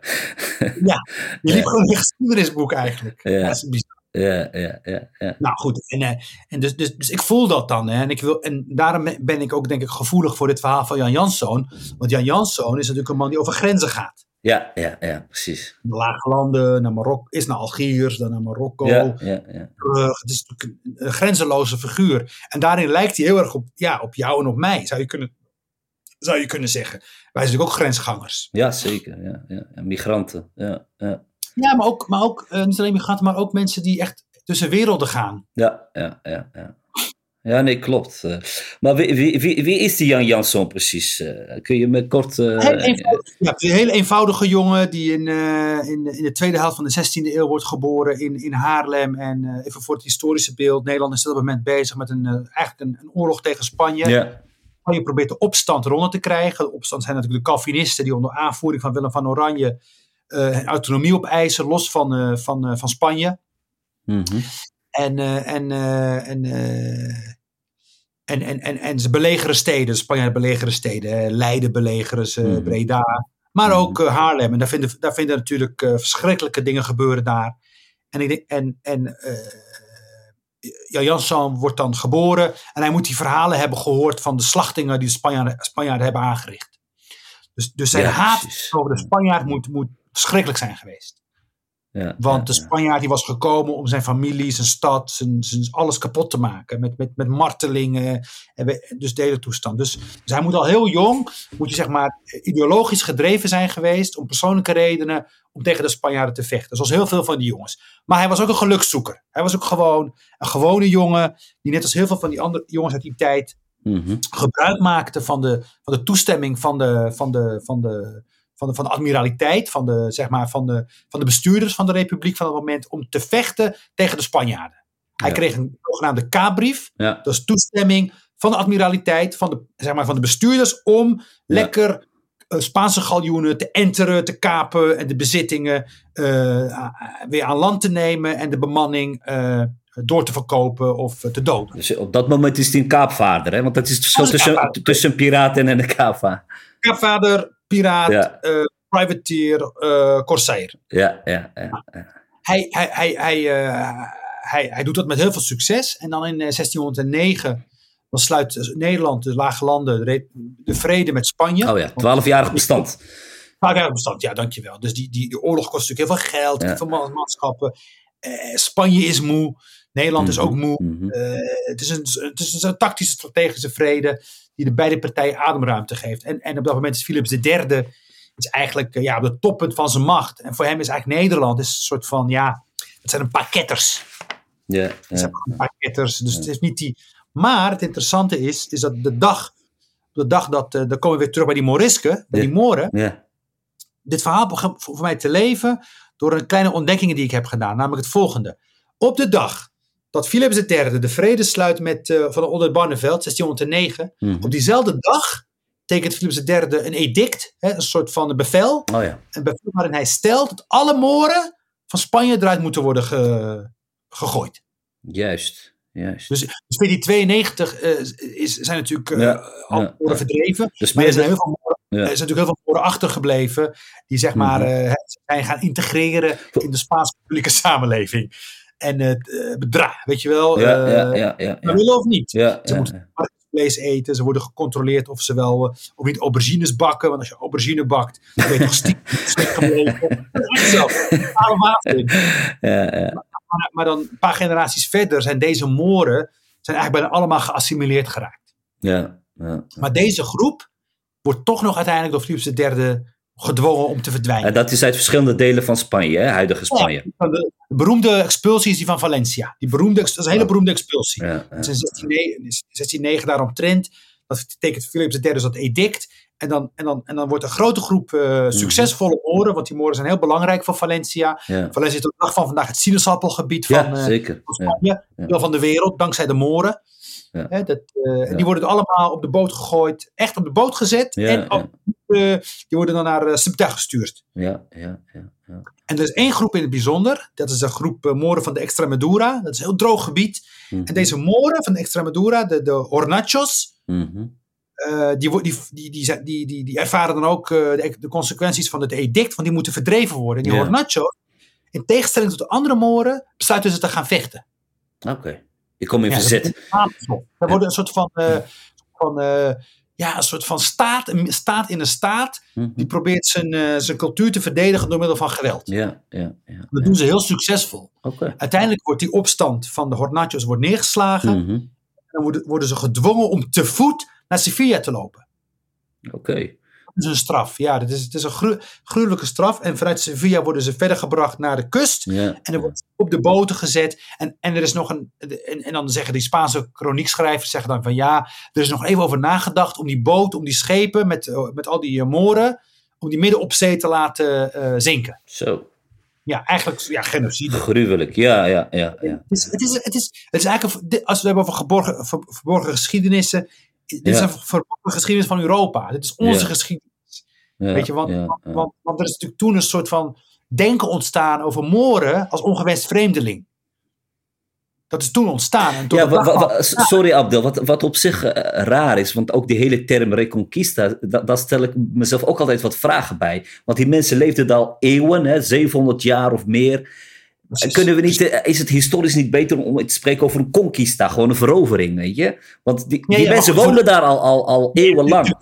ja, [LAUGHS] je liep ja. gewoon een geschiedenisboek eigenlijk. Ja. Dat is bizar. Ja, ja, ja, ja. Nou goed, en, uh, en dus, dus, dus ik voel dat dan. Hè, en, ik wil, en daarom ben ik ook denk ik gevoelig voor dit verhaal van Jan Janszoon. Want Jan Janszoon is natuurlijk een man die over grenzen gaat. Ja, ja, ja, precies. De lage landen, naar Marokko, is naar Algiers, dan naar Marokko. Ja, ja, ja. Terug. Het is natuurlijk een, een grenzeloze figuur. En daarin lijkt hij heel erg op, ja, op jou en op mij, zou je kunnen, zou je kunnen zeggen. Wij zijn natuurlijk ook grensgangers. Ja, zeker. Ja, ja. En migranten. Ja, ja. ja maar ook, maar ook uh, niet alleen migranten, maar ook mensen die echt tussen werelden gaan. Ja, ja, ja. ja. Ja, nee, klopt. Uh, maar wie, wie, wie, wie, is die Jan Jansson precies? Uh, kun je me kort... Uh, heel eenvoudig, ja, een hele eenvoudige jongen die in, in, in de tweede helft van de 16e eeuw wordt geboren in, in Haarlem. En even voor het historische beeld, Nederland is op dat moment bezig met een, eigenlijk een, een, oorlog tegen Spanje. Ja. Spanje probeert de opstand ronde te krijgen. De opstand zijn natuurlijk de Calvinisten die onder aanvoering van Willem van Oranje autonomie opeisen, los van, van, van Spanje. Mm -hmm. En, uh, en, uh, en, uh, en, en, en, en ze belegeren steden. Spanjaarden belegeren steden. Leiden belegeren ze, mm. Breda. Maar ook Haarlem. En daar vinden, daar vinden natuurlijk verschrikkelijke dingen gebeuren daar. En, ik denk, en, en Jan Jansson wordt dan geboren. En hij moet die verhalen hebben gehoord van de slachtingen die de Spanjaarden, Spanjaarden hebben aangericht. Dus, dus zijn ja, haat precies. over de Spanjaard moet, moet verschrikkelijk zijn geweest. Ja, Want de Spanjaard die was gekomen om zijn familie, zijn stad, zijn, zijn alles kapot te maken. Met, met, met martelingen. En we, dus de hele toestand. Dus, dus hij moet al heel jong, moet je zeg maar ideologisch gedreven zijn geweest. Om persoonlijke redenen, om tegen de Spanjaarden te vechten. Zoals heel veel van die jongens. Maar hij was ook een gelukszoeker. Hij was ook gewoon een gewone jongen. Die net als heel veel van die andere jongens uit die tijd. Mm -hmm. gebruik maakte van de, van de toestemming van de, van de, van de van de, van de admiraliteit, van de, zeg maar, van, de, van de bestuurders van de republiek van dat moment, om te vechten tegen de Spanjaarden. Hij Ja. kreeg een zogenaamde K-brief, Ja, dat is toestemming van de admiraliteit, van de, zeg maar, van de bestuurders, om lekker eh, Spaanse galjoenen te enteren, te kapen en de bezittingen eh, weer aan land te nemen en de bemanning eh, door te verkopen of te doden. dus op dat moment is hij een kaapvaarder, hè? want dat is het verschil tussen, kaapvaarder. tussen een piraat en een kaapvaarder. Kaapvader, piraat, Ja. eh, privateer, eh corsair. Ja, ja, ja. hij, hij, hij, hij, eh, hij, hij doet dat met heel veel succes. En dan in eh, 1609 dan sluit Nederland, de Lage Landen, de, re- de vrede met Spanje. Oh ja, twaalfjarig bestand. Vaak bestand, ja, dankjewel. Dus die, die, die oorlog kost natuurlijk heel veel geld, heel veel man- manschappen. Eh, Spanje is moe, Nederland is ook moe. Mhm. Eh, het, is een, het is een tactische, strategische vrede die de beide partijen ademruimte geeft. En, en op dat moment is Philips III is eigenlijk eh, ja, op het toppunt van zijn macht. En voor hem is eigenlijk Nederland is een soort van, ja, het zijn een paar ketters. Ja, Het ja. zijn een paar ketters. Dus het is niet die. Maar het interessante is, is dat de dag, de dag dat, eh dan komen we weer terug bij die Morisken, bij die Moren. Dit verhaal begon voor, voor mij te leven door een kleine ontdekkingen die ik heb gedaan. Namelijk het volgende. Op de dag dat Philips III de vrede sluit met, eh, van de onder Barneveld, 1609. Mhm. Op diezelfde dag tekent Philips III een edict, hè, een soort van bevel. Oh ja. Een bevel waarin hij stelt dat alle Moren van Spanje eruit moeten worden ge- gegooid. Juist. Juist. Dus, dus bij die 92 eh, is, zijn natuurlijk Ja, al ja, Moren verdreven. dus Maar er zijn, heel veel Moren, Ja. er zijn natuurlijk heel veel Moren achtergebleven. Die zeg maar eh, zijn gaan integreren in de Spaanse publieke samenleving. En het eh, bedra, weet je wel. ja, eh, ja, ja, ja, we ja. willen of niet. Ja, Ze ja, moeten vlees eten. Ze worden gecontroleerd of ze wel eh, of niet aubergines bakken. Want als je aubergine bakt, dan ben je toch stiekem [LAUGHS] gebleven. Zo. Ja, ja. maar, maar dan een paar generaties verder zijn deze Moren zijn eigenlijk bijna allemaal geassimileerd geraakt. Ja, ja. Maar deze groep wordt toch nog uiteindelijk door Philips III gedwongen om te verdwijnen. En dat is uit verschillende delen van Spanje, hè? huidige Spanje. Ja, de beroemde expulsie is die van Valencia. Die beroemde, dat is een hele beroemde expulsie. Ja, Dat is in 1609, 1609 daaromtrent. Dat tekent Philips III dat edict. En dan, en, dan, en dan wordt een grote groep uh, succesvolle Moren, want die Moren zijn heel belangrijk voor Valencia. Ja. Valencia is tot de dag van vandaag het sinaasappelgebied van, Ja, uh, zeker. van Ja. Spanje, Ja. deel van de wereld, dankzij de Moren. Ja. Hè, dat, eh, Ja. Die worden allemaal op de boot gegooid, echt op de boot gezet. Ja, en eh, die worden dan naar uh, gestuurd. Ja, ja, ja, ja. En er is één groep in het bijzonder. Dat is de groep eh, Moren van de Extremadura. Dat is een heel droog gebied. Mhm. En deze Moren van de Extremadura, de, de Hornachos, Mhm. die, die, die, die, die, die, die ervaren dan ook de, de consequenties van het edict, want die moeten verdreven worden. En die Ja. Hornachos, in tegenstelling tot de andere Moren, besluiten ze te gaan vechten. Oké. Ik kom in Ja, verzet. dat wordt een soort van, van ja, een soort van staat, een staat in een staat, Mhm. die probeert zijn, eh, zijn cultuur te verdedigen door middel van geweld. Ja, ja, ja. Dat doen ze heel succesvol. Oké. Uiteindelijk wordt die opstand van de Hornachos wordt neergeslagen. Mhm. En dan worden, worden ze gedwongen om te voet naar Sevilla te lopen. Oké. Is een straf. Ja, dat is, het is een gru- gruwelijke straf. En vanuit Sevilla worden ze verder gebracht naar de kust. Ja. En er wordt op de boten gezet. En, en er is nog een. En, en dan zeggen die Spaanse chroniekschrijvers zeggen dan van ja, er is nog even over nagedacht om die boot, om die schepen met, eh, met al die eh, moren, om die midden op zee te laten eh, zinken. Zo. Ja, eigenlijk ja, genocide. Gruwelijk. Ja, ja, ja. ja. Het is, het, is, het, is, het is eigenlijk, een- als we het hebben over geborgen, ver- verborgen geschiedenissen, dit is een verborgen geschiedenis van Europa. Dit is onze Ja. geschiedenis. Ja, Weet je, want, ja, want, ja. want, want er is natuurlijk toen een soort van denken ontstaan over Moren als ongewenst vreemdeling. Dat is toen ontstaan. En Ja, wa- wa- wa- sorry Abdel, wat, wat op zich eh, raar is, want ook die hele term reconquista, da- daar stel ik mezelf ook altijd wat vragen bij. Want die mensen leefden al eeuwen, hè, 700 jaar of meer. Precies. Kunnen we niet, eh, is het historisch niet beter om te spreken over een conquista, gewoon een verovering, weet je? Want die, die ja, mensen wonen daar al, al, al eeuwenlang.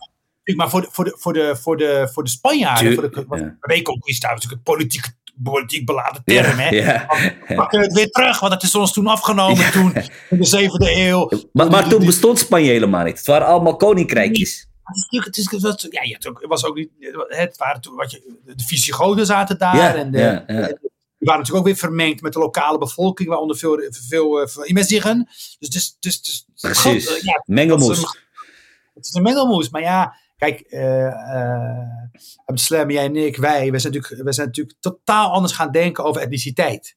Maar voor de, voor de, voor de, voor de, voor de Spanjaarden, voor de, ja. reconquista is natuurlijk een politiek, politiek beladen term. hè? ja. We pakken het weer terug, want het is ons toen afgenomen toen, in de zevende eeuw. Maar, maar toen bestond Spanje helemaal niet. Het waren allemaal koninkrijkjes. Het is natuurlijk, het is, het was, ja, het was ook niet, het waren toen, wat je, de Visigoden zaten daar. En de, ja. Die waren natuurlijk ook weer vermengd met de lokale bevolking, waaronder veel, veel, veel Imezigen. Dus, dus, dus, dus Precies. God, eh, ja, Mengelmoes. Het is een mengelmoes. Maar ja, kijk, eh Abdeslam, jij en ik, wij, wij zijn, natuurlijk, wij zijn natuurlijk totaal anders gaan denken over etniciteit.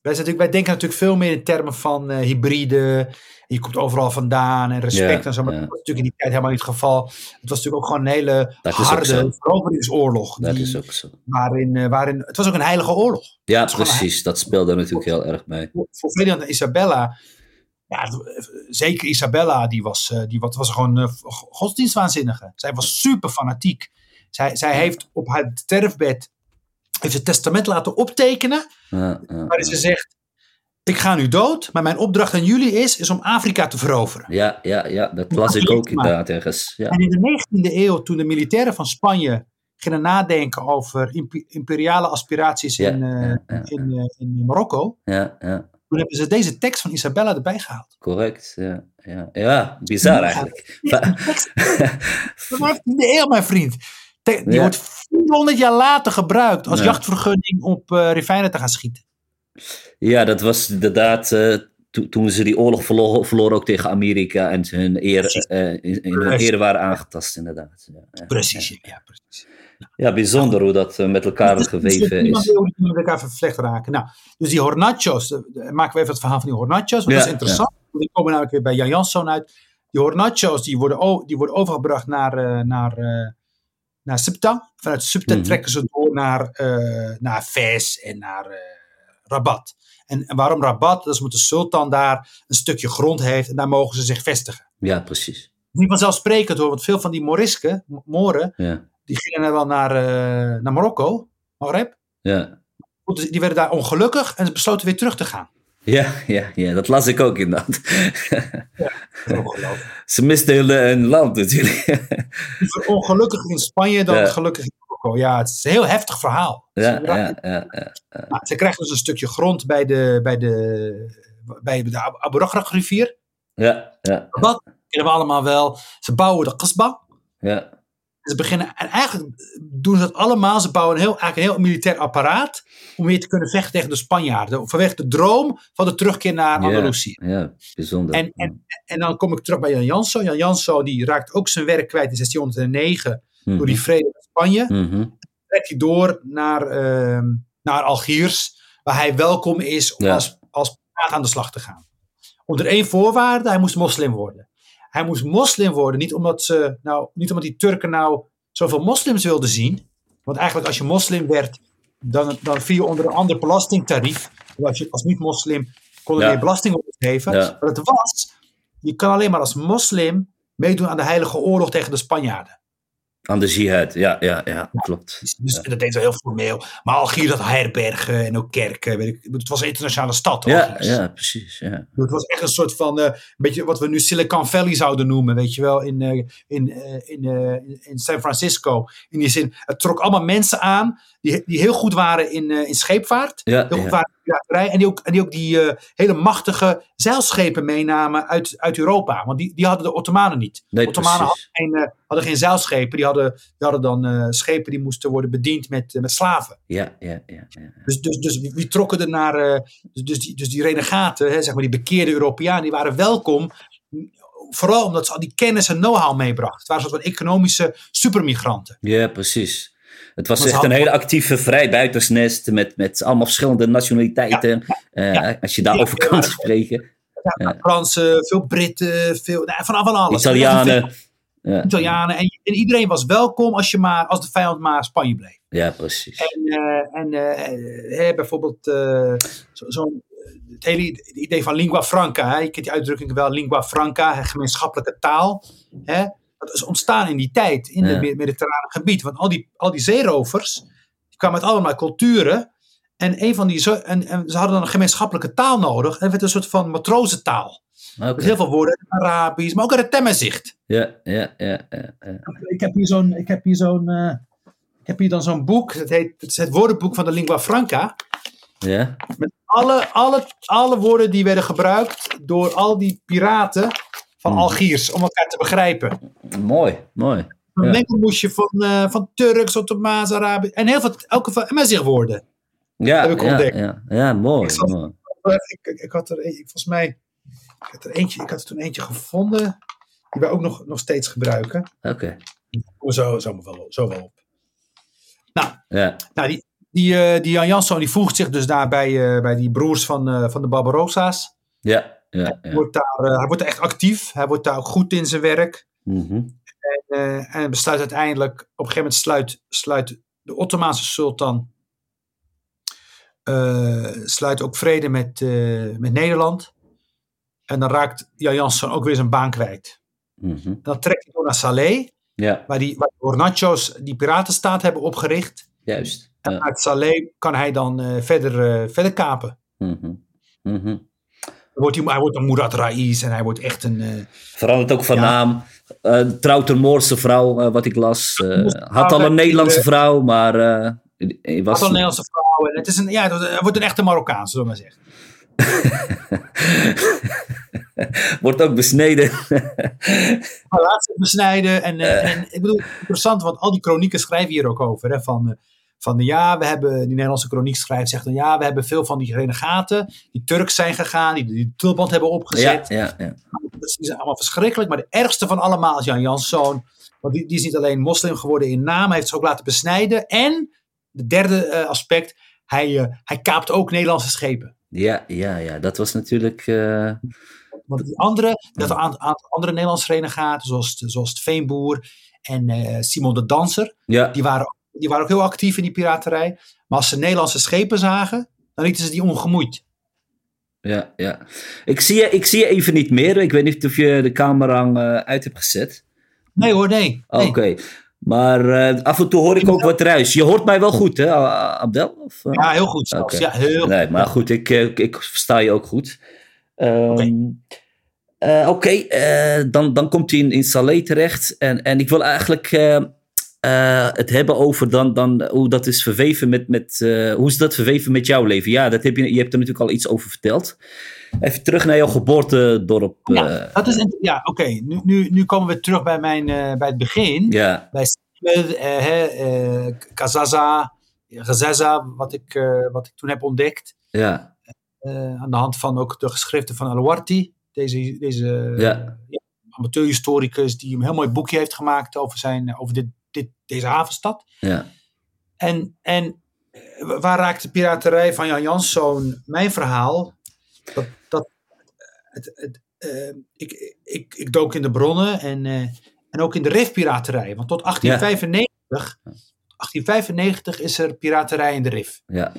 Wij, zijn natuurlijk, wij denken natuurlijk veel meer in termen van eh, hybride. Je komt overal vandaan en respect en zo. Maar dat was natuurlijk in die tijd helemaal niet het geval. Het was natuurlijk ook gewoon een hele Dat harde veroveringsoorlog. Dat die- is ook zo. waarin, waarin, het was ook een heilige oorlog. Ja, precies. Dat speelde natuurlijk heel erg mee. Voor, voor Ferdinand en Isabella, ja, zeker Isabella, die was, eh, die was, was gewoon eh, go- godsdienstwaanzinnige. Zij was super fanatiek. Zij, zij heeft op haar sterfbed heeft het testament laten optekenen, Ja, ja, waarin ze zegt, ik ga nu dood, maar mijn opdracht aan jullie is, is om Afrika te veroveren. Ja, ja, ja, dat las ik ook inderdaad ergens. Ja. En in de 19e eeuw, toen de militairen van Spanje gingen nadenken over imp- imperiale aspiraties in, eh, in, in Marokko, Ja, ja, toen hebben ze deze tekst van Isabella erbij gehaald. correct. Ja, ja. ja bizar eigenlijk. Ja, de 19e eeuw, mijn vriend. Die Ja. wordt 400 jaar later gebruikt als Ja. jachtvergunning op eh rivijnen te gaan schieten. Ja, dat was inderdaad to- toen ze die oorlog verloren, verloren ook tegen Amerika en hun eer, eh, in, in hun eer waren aangetast inderdaad. Ja, Precies, ja, precies. Ja, bijzonder hoe dat eh, met elkaar Dus geweven niemand is. wil die met elkaar vervlecht raken. Nou, dus die Hornachos, eh, maken we even het verhaal van die Hornachos, want Ja, dat is interessant. Want Die komen namelijk weer bij Jan Janszoon uit. Die Hornachos die worden, die worden overgebracht naar, eh, naar, naar Ceuta. Vanuit Ceuta Mhm. trekken ze door naar, eh naar Fez en naar Rabat. En, en waarom Rabat? Dat is omdat de sultan daar een stukje grond heeft en daar mogen ze zich vestigen. Ja, precies. Niet vanzelfsprekend hoor, want veel van die Morisken, Mo- Moren, Ja, die gingen dan wel naar, eh, naar Marokko, Maghreb. ja. Dus Die werden daar ongelukkig en ze besloten weer terug te gaan. Ja, ja, ja, dat las ik ook inderdaad. Ongelooflijk. Ze misten hun, land natuurlijk. Liever ongelukkig in Spanje dan Ja. gelukkig in Marokko. Ja, het is een heel heftig verhaal. Ja, Ze, ja, ja, ja. Ze krijgen dus een stukje grond bij de, bij de, bij de Ab- Abu rivier. ja, ja, Wat kennen we allemaal wel. Ze bouwen de kasbah. ja. Ze beginnen, en eigenlijk doen ze dat allemaal. Ze bouwen een heel, eigenlijk een heel militair apparaat. om weer te kunnen vechten tegen de Spanjaarden. Vanwege de droom van de terugkeer naar. Andalusië. Ja, bijzonder. En, en, en dan kom ik terug bij Jan Janso. Jan Janso die raakt ook zijn werk kwijt in 1609 Mhm, door die vrede met Spanje. mhm. Trekt hij door naar, ehm, naar Algiers, waar hij welkom is om Ja. als, als aan de slag te gaan. Onder één voorwaarde, hij moest moslim worden. Hij moest moslim worden, niet omdat, ze, nou, niet omdat die Turken nou zoveel moslims wilden zien. Want eigenlijk als je moslim werd, dan, dan viel je onder een ander belastingtarief. Als je als niet-moslim kon er Ja. belasting op geven. Ja. Maar het was, je kan alleen maar als moslim meedoen aan de heilige oorlog tegen de Spanjaarden. Aan de jihad, ja, ja, ja, klopt. Dus, dus dat deed wel heel formeel. Maar Algiers had herbergen en ook kerken. Weet ik. Het was een internationale stad. Ja, ja, precies. Ja. Het was echt een soort van, een beetje wat we nu Silicon Valley zouden noemen, weet je wel, in, eh, in, eh, in, in San Francisco. In die zin, het trok allemaal mensen aan die, die heel goed waren in, in scheepvaart, Ja, heel goed ja. waren en die ook, en die, ook die eh, hele machtige zeilschepen meenamen uit, uit Europa. Want die, die hadden de Ottomanen niet. Nee, de Ottomanen hadden geen, eh, hadden geen zeilschepen, die hadden, die hadden dan eh, schepen die moesten worden bediend met, met slaven. Ja, ja, ja. ja. Dus, dus, dus wie, trokken er naar. dus, dus, die, dus die renegaten, hè, zeg maar die bekeerde Europeanen, die waren welkom. Vooral omdat ze al die kennis en know-how meebrachten. Het waren een soort van economische supermigranten. Ja, precies. Het was echt een hele actieve vrijbuitersnest met, met allemaal verschillende nationaliteiten. Eh, ja. Als je daarover kan spreken. Ja. Fransen, veel Britten, veel, nou, van, van alles. Italianen. Ja, Italianen. En, en iedereen was welkom als, je maar, als de vijand maar Spanje bleef. ja, precies. En, eh, en eh, bijvoorbeeld zo- zo'n het hele idee van lingua franca. Hè? Je kent die uitdrukking wel, lingua franca, hè, gemeenschappelijke taal. Hè? Dat is ontstaan in die tijd, in het me- mediterrane gebied. Want al die, al die zeerovers, die kwamen uit allemaal culturen. En, een van die, en, en ze hadden dan een gemeenschappelijke taal nodig. En het werd een soort van matrozentaal. Dus heel veel woorden Arabisch, maar ook uit het Temmezicht. Ja, ja, ja, ja, ja. Ik heb hier zo'n, ik heb hier zo'n, eh, ik heb hier dan zo'n boek. Het, heet, het is het woordenboek van de lingua franca. Ja, Met alle, alle, alle woorden die werden gebruikt door al die piraten van Hmm. Algiers om elkaar te begrijpen. mooi, mooi. Een Ja. mengelmoesje van, eh, van Turks, Ottomaans, Arabisch en heel veel, elke van woorden. Ja, Heb ik ja, ontdekt. ja, ja, mooi. Ik zat- mooi. Ik, had er volgens mij, ik had er eentje, ik had er toen eentje gevonden die wij ook nog, nog steeds gebruiken. Oké, Oh, Zo, zo, wel, zo wel op. Nou, ja, nou die, die, eh, die Jan Jansson die voegt zich dus daar bij, eh, bij die broers van, eh, van de Barbarossa's. ja, ja. ja. Wordt daar, eh, hij wordt echt actief. Hij wordt daar ook goed in zijn werk. Mhm. Eh, en besluit uiteindelijk, op een gegeven moment sluit, sluit de Ottomaanse sultan eh, sluit ook vrede met, eh, met Nederland. En dan raakt Jan Jansson ook weer zijn baan kwijt. Mhm. Dan trekt hij door naar Salé, Ja, waar die, waar de Hornachos die piratenstaat hebben opgericht. juist. En Ja. uit Salé kan hij dan eh, verder, eh, verder kapen. Dan wordt hij, hij wordt een Murat Rais en hij wordt echt een... eh, Verandert ook van Ja. naam. Eh trouwt een Moorse vrouw, eh, wat ik las. Had al een Nederlandse vrouw, maar was... Wat een Nederlandse vrouw. En het is een, ja, hij wordt een echte Marokkaan, zullen we maar zeggen. [LAUGHS] Wordt ook besneden. Maar laat ze besnijden. En, en ik bedoel, interessant, want al die kronieken schrijven hier ook over. Hè, van, van ja, we hebben, die Nederlandse kroniek schrijft, zegt dan ja, we hebben veel van die renegaten, die Turks zijn gegaan, die die tulband hebben ja, opgezet. ja, ja. Dat is allemaal verschrikkelijk. Maar de ergste van allemaal is Jan Janszoon. Want die, die is niet alleen moslim geworden in naam, hij heeft zich ook laten besnijden. En, de derde eh, aspect, hij, eh, hij kaapt ook Nederlandse schepen. Ja, ja, ja. Dat was natuurlijk... eh, Want die andere, dat een aantal andere Nederlandse renegaten, zoals, zoals het Veenboer en Simon de Danser, ja, die waren, die waren ook heel actief in die piraterij. Maar als ze Nederlandse schepen zagen, dan lieten ze die ongemoeid. ja, ja. Ik zie, je, ik zie je even niet meer. Ik weet niet of je de camera eh, uit hebt gezet. Nee hoor, nee. nee. Oké. Maar eh, af en toe hoor ik ook wat ruis. Je hoort mij wel goed, hè, Abdel? Of, eh? Ja, heel goed zelfs. Ja, heel Nee, maar goed, ik, ik, ik versta je ook goed. Ehm, eh, Oké, dan, dan komt hij in, in Salé terecht. En, en ik wil eigenlijk eh, eh, het hebben over dan, dan hoe dat is verweven met, met eh, hoe is dat verweven met jouw leven? Ja, dat heb je, je hebt er natuurlijk al iets over verteld. Even terug naar jouw geboortedorp. Ja, eh, dat is, ja oké. Nu, nu, nu komen we terug bij, mijn, eh, bij het begin. ja, Bij eh, eh, Kazaza, Gazaza, wat ik, eh, wat ik toen heb ontdekt. ja, eh, aan de hand van ook de geschriften van Alouarti. Deze, deze Ja. amateurhistoricus die een heel mooi boekje heeft gemaakt over, zijn, over dit, dit, deze havenstad. ja, En, en eh, waar raakt de piraterij van Jan Janszoon mijn verhaal? Dat, dat, het, het, eh, ik, ik, ik dook in de bronnen en, eh, en ook in de rifpiraterij. Want tot 1895, 1895 is er piraterij in de rif. ja,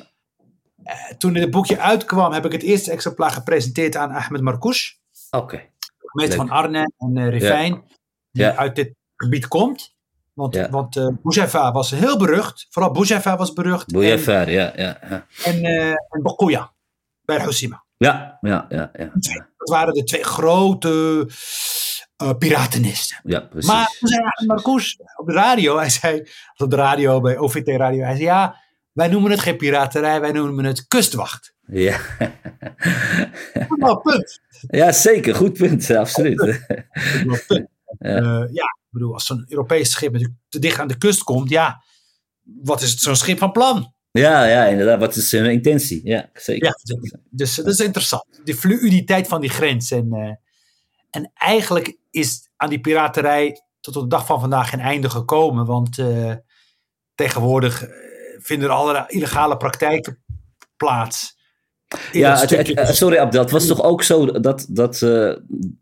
Eh, toen dit boekje uitkwam, heb ik het eerste exemplaar gepresenteerd aan Ahmed Marcouch, oké. meester Leuk. van Arnhem en eh Rivijn, die uit dit gebied komt. Want, Ja. want eh Boujefa was heel berucht. Vooral Boujefa was berucht. Ver, ja, ja, ja. en, eh en Bokoya bij Houssima. Ja, ja, ja, ja. Dat waren de twee grote eh, piratenisten. Ja, precies. Maar toen zei Marcouch op de radio, hij zei, op de radio, bij OVT Radio, hij zei ja, wij noemen het geen piraterij, wij noemen het kustwacht. Ja. Nou, punt. ja, zeker. Goed punt, absoluut. Nou, punt. Ja. Eh, ja, ik bedoel, als zo'n Europees schip natuurlijk te dicht aan de kust komt, ja, wat is het zo'n schip van plan? Ja, ja, inderdaad. Wat is hun intentie? Ja, zeker. Ja, dus dat is interessant. Die fluiditeit van die grens. En, eh, en eigenlijk is aan die piraterij tot op de dag van vandaag geen einde gekomen. Want eh, tegenwoordig eh, vinden er allerlei illegale praktijken plaats. Ja, stukje- sorry Abdel, het was toch ook zo dat, dat eh,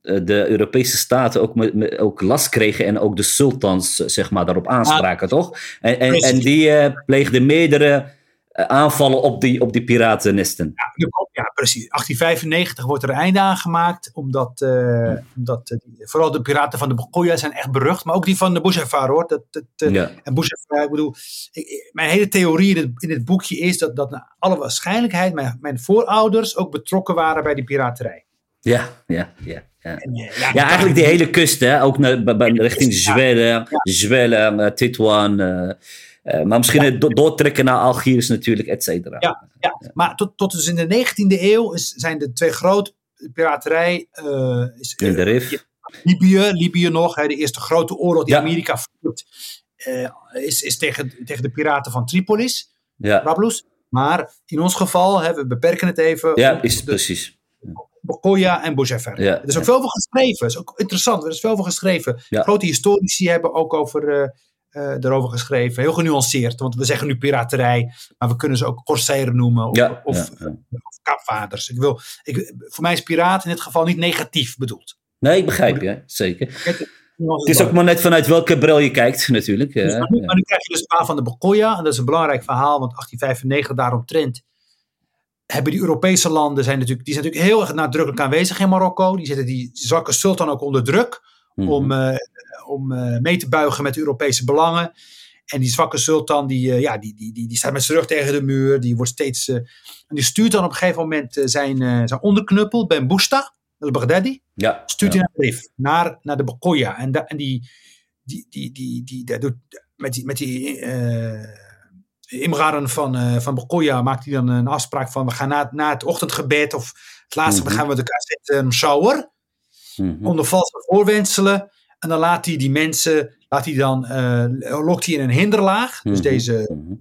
de Europese staten ook, ook last kregen en ook de sultans eh, zeg maar, daarop aanspraken, toch? En, en, en die eh, pleegden meerdere eh, aanvallen op die, op die piratennesten. Ja, ja, precies. 1895 wordt er een einde aan gemaakt. Omdat, eh, omdat eh, vooral de piraten van de Bogoya zijn echt berucht. Maar ook die van de Bouchefar hoor. Dat, dat, eh, Ja, En ik bedoel, ik- mijn hele theorie in het, in het boekje is dat, dat naar alle waarschijnlijkheid mijn, mijn voorouders ook betrokken waren bij die piraterij. ja, ja. ja, ja. En, eh, Ja, eigenlijk die hele kust, hè? ook naar, bij- richting Zweden, Zweden, eh, Eh, maar misschien het do- doortrekken naar Algiers natuurlijk, et cetera. Ja. Ja, maar tot, tot dus in de 19e eeuw is, zijn de twee grote piraterij. eh, is, In de eh, RIF. Libië, Libië nog, hè, de eerste grote oorlog die Ja. Amerika voert, is, is tegen, tegen de piraten van Tripolis, Ja, Trablus. Maar in ons geval, hè, we beperken het even, ja is de precies. Bokoya en Boujefer. Ja, er is ook ja. veel over geschreven, er is ook interessant, er is veel over geschreven. Ja. Grote historici hebben ook over, eh, eh, erover geschreven, heel genuanceerd, want we zeggen nu piraterij, maar we kunnen ze ook corsairen noemen of, Ja, of, ja, ja. of kapvaders. Ik wil, ik, voor mij is piraat in dit geval niet negatief bedoeld. Nee, ik begrijp je, zeker. Het Het is ook maar net vanuit welke bril je kijkt, natuurlijk. Dus, maar, nu, Ja. maar nu krijg je dus het verhaal van de Bokoya. En dat is een belangrijk verhaal, want 1895 daaromtrent hebben die Europese landen zijn natuurlijk, die zijn natuurlijk heel erg nadrukkelijk aanwezig in Marokko. Die zetten die zwakke sultan ook onder druk Mhm. om, eh, om eh, mee te buigen met de Europese belangen. En die zwakke sultan, die, eh, ja, die, die, die, die staat met zijn rug tegen de muur. Die wordt steeds. eh, en die stuurt dan op een gegeven moment eh, zijn, eh, zijn onderknuppel, Ben Bousta, al-Baghdadi ja, stuurt ja. hij naar de Rif, naar, naar de Bokoya. En, da, en die, die, die, die, die, dat doet, met die, met die eh Imraren van, eh van Bokoya maakt hij dan een afspraak van we gaan na, na het ochtendgebed of het laatste Mhm. gaan we elkaar zetten een shower Mhm. onder valse voorwenselen. En dan laat hij die mensen, laat hij dan, eh, lokt hij in een hinderlaag. Dus Mhm. deze Mhm.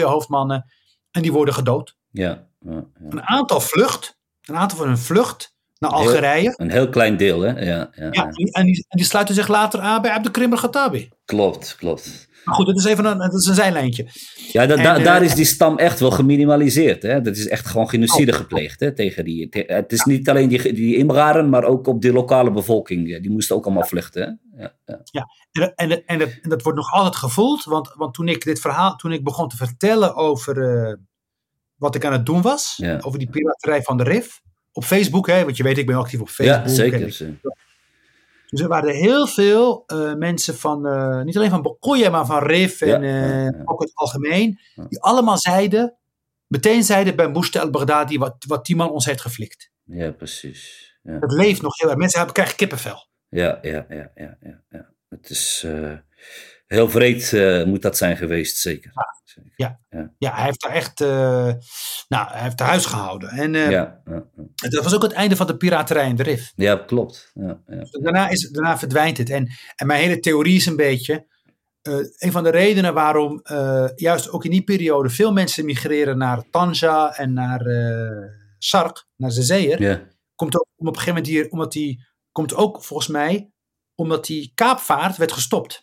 eh hoofdmannen. En die worden gedood. Ja, ja, ja. Een aantal vlucht, een aantal van hun vlucht naar Heel- Algerije. Een heel klein deel, hè? Ja, ja, Ja, ja. en die, en die, en die sluiten zich later aan bij Abdelkrim al-Khattabi. Klopt, klopt. Maar goed, dat is even een, dat is een zijlijntje. Ja, da- En, da- eh, daar is die stam echt wel geminimaliseerd. Hè? Dat is echt gewoon genocide Oh. gepleegd hè, tegen die. te- het is niet alleen die, die Imraren, maar ook op die lokale bevolking. Ja, Die moesten ook allemaal vluchten. Hè? Ja, ja. En, en, en, dat, en dat wordt nog altijd gevoeld. Want, want toen ik dit verhaal, toen ik begon te vertellen over eh, wat ik aan het doen was. Ja. Over die piraterij van de RIF. Op Facebook, hè, want je weet, ik ben actief op Facebook. ja zeker. Dus er waren heel veel eh, mensen van, eh, niet alleen van Bokoya, maar van RIF en Ja, eh, ja, ook het algemeen. Die allemaal zeiden, meteen zeiden bij Bousta al-Baghdadi wat, wat die man ons heeft geflikt. Ja, precies. Ja. Het leeft nog heel erg. Mensen hebben, krijgen kippenvel. Ja, ja, ja, ja, ja, ja. Het is. Heel vreed moet dat zijn geweest, zeker. Ja, ja. ja. hij heeft daar echt uh, nou, hij heeft huis gehouden. En uh, ja, dat was ook het einde van de piraterij in de Rif. Ja, klopt. Ja, daarna, is, daarna verdwijnt het. En, en mijn hele theorie is een beetje... een van de redenen waarom juist ook in die periode veel mensen migreren naar Tanja en naar Sark, naar Zeeër, komt ook op een gegeven moment hier, omdat die, komt ook volgens mij, omdat die kaapvaart werd gestopt.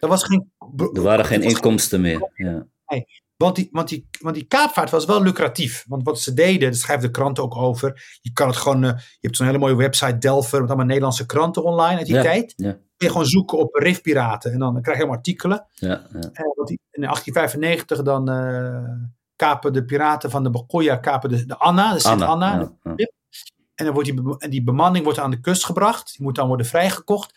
Er, was geen, er waren geen inkomsten meer. Ja. Nee, want, die, want, die, want die kaapvaart was wel lucratief. Want wat ze deden, dat schrijft de krant ook over. Je kan het gewoon, uh, je hebt zo'n hele mooie website Delver met allemaal Nederlandse kranten online uit die ja, tijd. Ja. Kun je gewoon zoeken op rifpiraten en dan, krijg je helemaal artikelen. Ja, ja. Die, in 1895 dan uh, kapen de piraten van de Bekoya kapen de, de Anna, de Sint Anna. ja. En dan wordt die, en die bemanning wordt aan de kust gebracht. Die moet dan worden vrijgekocht.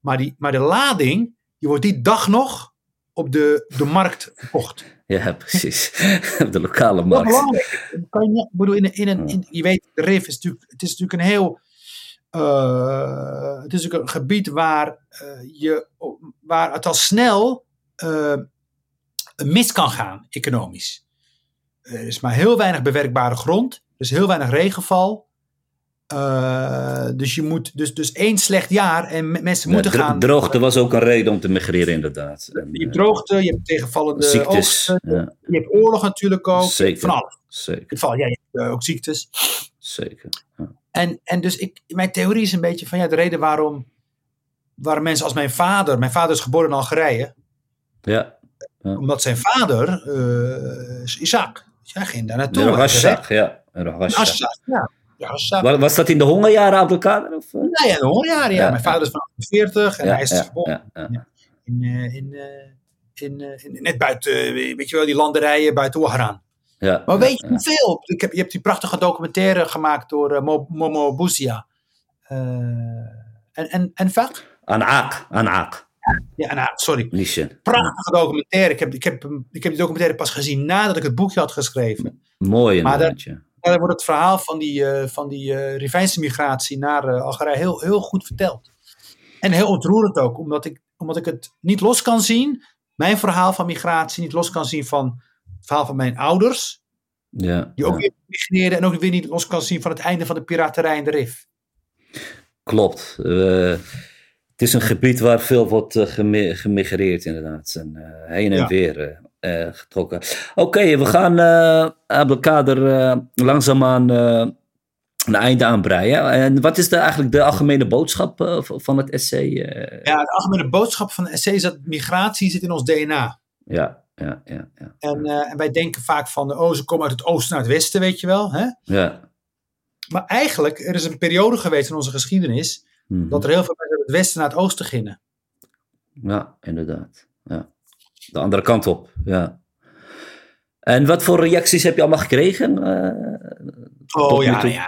Maar, die, maar de lading, die wordt die dag nog op de, de markt verkocht. Ja, precies. [LAUGHS] Op de lokale markt. Kan je, bedoel, in, in een, in, je weet, de RIF is natuurlijk, het is natuurlijk een heel. Uh, het is natuurlijk een gebied waar, uh, je, waar het al snel uh, mis kan gaan, economisch. Er is maar heel weinig bewerkbare grond. Er is heel weinig regenval. Uh, dus je moet, dus, dus één slecht jaar en mensen moeten ja, gaan. Droogte was ook een reden om te migreren, inderdaad. En, je hebt droogte, je hebt tegenvallende ziektes. Oogsten, Ja. je hebt oorlog natuurlijk ook. Zeker. Van alles. Zeker, In geval, ja, je hebt uh, ook ziektes. zeker. Ja. En, en dus ik, mijn theorie is een beetje van ja, de reden waarom, waarom mensen als mijn vader, mijn vader is geboren in Algerije, Ja, omdat zijn vader, uh, Isaac, ja, ging daar naartoe. Hij Rashak, ja. Rashak. Ja. Ja, Assad. Wa- Was dat in de hongerjaren, Abdelkader? Of? eh? Nou ja, de hongerjaren, ja. Ja, Mijn vader is van 40 en ja, hij is geboren in, uh, in, uh, in, in, net buiten, weet je wel, die landerijen buiten Oeharan. Ja, Maar weet je hoeveel? Ik heb, je hebt die prachtige documentaire gemaakt door uh, Mo- Momo Bouzia. Uh, en, en, en Vak? Anaak, Anaak. Ja, nou, sorry. Prachtige documentaire. Ik heb, ik, heb, ik heb die documentaire pas gezien nadat ik het boekje had geschreven. Mooi Maar. Daar wordt het verhaal van die, uh, van die uh, Rivijnse migratie naar uh, Algerije heel, heel goed verteld. En heel ontroerend ook, omdat ik, omdat ik het niet los kan zien, mijn verhaal van migratie niet los kan zien van het verhaal van mijn ouders, ja, die ook ja. weer migreerden en ook weer niet los kan zien van het einde van de piraterij in de Rif. Klopt. Eh, het is een gebied waar veel wordt eh, gemi- gemigreerd inderdaad. En eh, heen en Ja. weer eh, eh, getrokken. Oké, we gaan uh, Abdelkader eh, langzaamaan eh, een einde aanbreien. En wat is de, eigenlijk de algemene boodschap eh, van het essay? eh? Ja, de algemene boodschap van de essay is dat migratie zit in ons DNA. ja, ja, ja, ja. En, uh, en wij denken vaak van, oh, ze komen uit het oosten naar het westen, weet je wel. Hè? ja. Maar eigenlijk, er is een periode geweest in onze geschiedenis, Mhm. dat er heel veel mensen uit het westen naar het oosten gingen. Ja, inderdaad. Ja. De andere kant op, ja. En wat voor reacties heb je allemaal gekregen? eh, Oh ja, ja.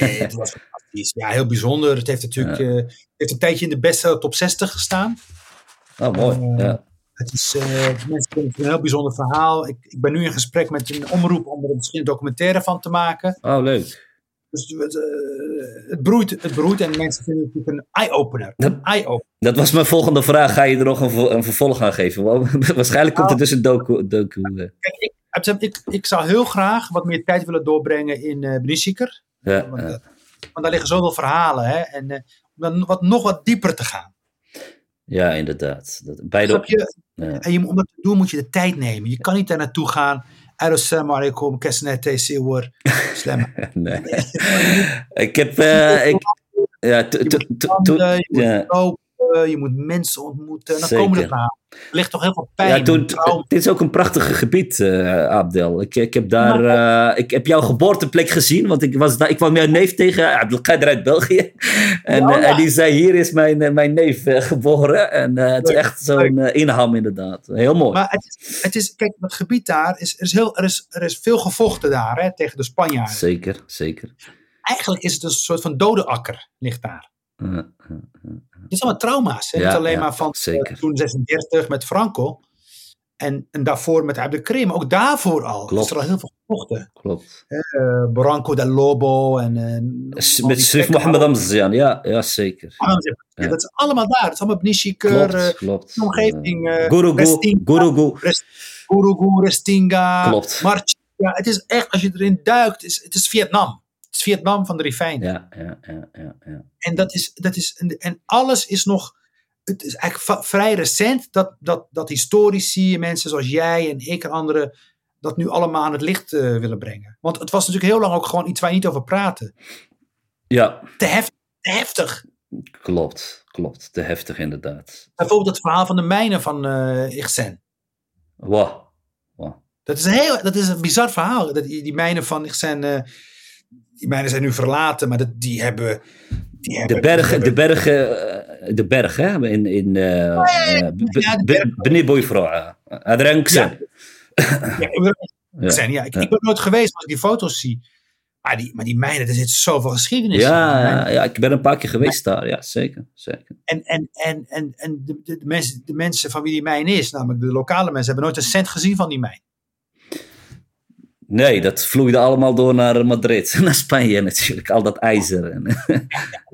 Nee, het was fantastisch. Ja, heel bijzonder. Het heeft natuurlijk Ja. eh, heeft een tijdje in de beste top 60 gestaan. Oh, mooi. Eh, ja. Het is, mensen vinden het een heel bijzonder verhaal. Ik, ik ben nu in gesprek met een omroep om er misschien een documentaire van te maken. Oh, leuk. Dus het, eh, het, broeit, het broeit en mensen vinden het een eye-opener. Een eye-opener. Dat was mijn volgende vraag. Ga je er nog een, een vervolg aan geven? [LAUGHS] Waarschijnlijk komt er dus een docu. docu eh. Kijk, ik, ik, ik zou heel graag wat meer tijd willen doorbrengen in uh. Ja, Want, daar liggen zoveel verhalen. Hè? En om dan wat, nog wat dieper te gaan. ja, inderdaad. Dat, beide, Snap je? ja. En je, om dat te doen moet je de tijd nemen. Je kan niet daar naartoe gaan. Assalamu alaikum, kesnet, siwar, slam. [LAUGHS] Nee. ik heb. eh, ik, ja, to- Je to- moet to- je moet lopen, je moet mensen ontmoeten. En dan komen er verhalen. Er ligt toch heel veel pijn. Ja, en toen, dit is ook een prachtig gebied, eh, Abdel. Ik, ik heb daar, eh, ik heb jouw geboorteplek gezien, want ik, was daar, ik kwam jouw neef tegen, Abdelkader uit België. En, Ja, eh, ja. en die zei, hier is mijn, mijn neef geboren. En het is echt zo'n inham inderdaad. Heel mooi. Maar het is, het is, kijk, het gebied daar is, er is, heel, er is, er is veel gevochten daar hè, tegen de Spanjaarden. Zeker, zeker. Eigenlijk is het een soort van dode akker, ligt daar. Eh, eh, Het is allemaal trauma's. Hè? Ja, Niet alleen ja, maar van zeker. eh, toen 36 met Franco. En, en daarvoor met de Krim, ook daarvoor al. Klopt. Is er al heel veel gevochten. Klopt. Eh Branco del Lobo en... en al Met Sif. Mohammed Amzian, ja, ja zeker. Ja, Ja. Dat is allemaal daar. Het is allemaal Nishikeur, Klopt, klopt. de omgeving. eh Gurugu, Gurugu. Gurugu, Restinga, Klopt. March. Ja, het is echt, als je erin duikt, is, het is Vietnam. Het is Vietnam van de Rivijn. Ja, ja, ja, ja, ja. En, dat is, dat is, en, alles is nog. Het is eigenlijk vrij recent dat, dat, dat historici, mensen zoals jij en ik en anderen, dat nu allemaal aan het licht eh, willen brengen. Want het was natuurlijk heel lang ook gewoon iets waar je niet over praten. Ja, Te, hef, te heftig. klopt, klopt. Te heftig inderdaad. Bijvoorbeeld het verhaal van de mijnen van eh Ixen. Wow. wow. Dat is een, heel, dat is een bizar verhaal. Dat, die, mijnen van Ixen, eh die mijnen zijn nu verlaten, maar dat, die hebben. Die hebben De bergen, die de bergen, eh, de berg, hè? In, in, eh ja, eh, ja. [LAUGHS] Adrenksen. Ik ben- Ja. zijn. Ja, ik, Ja. ik ben nooit geweest als ik die foto's zie. Maar die, maar die mijnen, er zit zoveel geschiedenis in. Ja, Die ja, ik ben een paar keer geweest daar. Ja, zeker. zeker. En, en, en, en, en de, de, de mensen, de mensen van wie die mijn is, namelijk de lokale mensen, hebben nooit een cent gezien van die mijn. Nee, dat vloeide allemaal door naar Madrid. [LAUGHS] Naar Spanje natuurlijk. Al dat ijzer. En, [LAUGHS]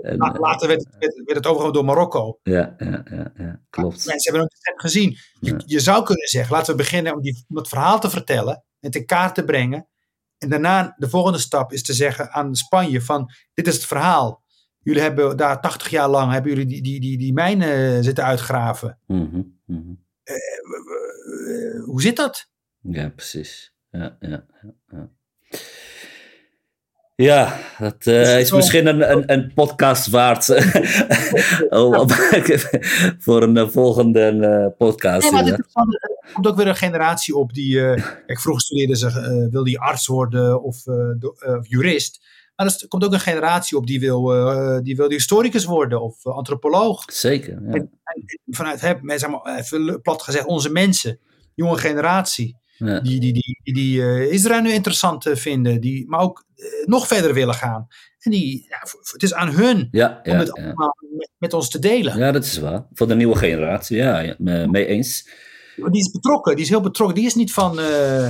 en, La- Later werd, werd, werd het overgenomen door Marokko. ja, ja, ja, ja, klopt. Mensen hebben cent gezien. Je, Ja. je zou kunnen zeggen, laten we beginnen om, die, om het verhaal te vertellen en te kaart te brengen. En daarna, de volgende stap is te zeggen aan Spanje van, dit is het verhaal. Jullie hebben daar 80 jaar lang hebben jullie die, die, die, die mijnen zitten uitgraven. Mhm, mhm. Eh, hoe zit dat? Ja, precies. Ja, ja, ja. ja. Dat eh, is misschien een, een, een podcast waard [LAUGHS] om- [LAUGHS] voor een eh, volgende eh, podcast. Nee, maar er komt ook weer een generatie op die. eh, kijk, vroeger studeerden ze, eh, wil die arts worden of eh, do- eh, jurist. Maar er komt ook een generatie op die wil, eh, die wil historicus worden of eh, antropoloog. Zeker. Ja. En vanuit, hè, met, zeg maar, even plat gezegd, onze mensen, jonge generatie, Ja. die, die, die, die, eh, Israël nu interessant eh, vinden, die, maar ook eh, nog verder willen gaan. En die, ja, het is aan hun Ja, om het allemaal met, met ons te delen. ja, dat is waar. Voor de nieuwe generatie, ja, ja me- mee eens. Die is betrokken, die is heel betrokken. Die is niet van, eh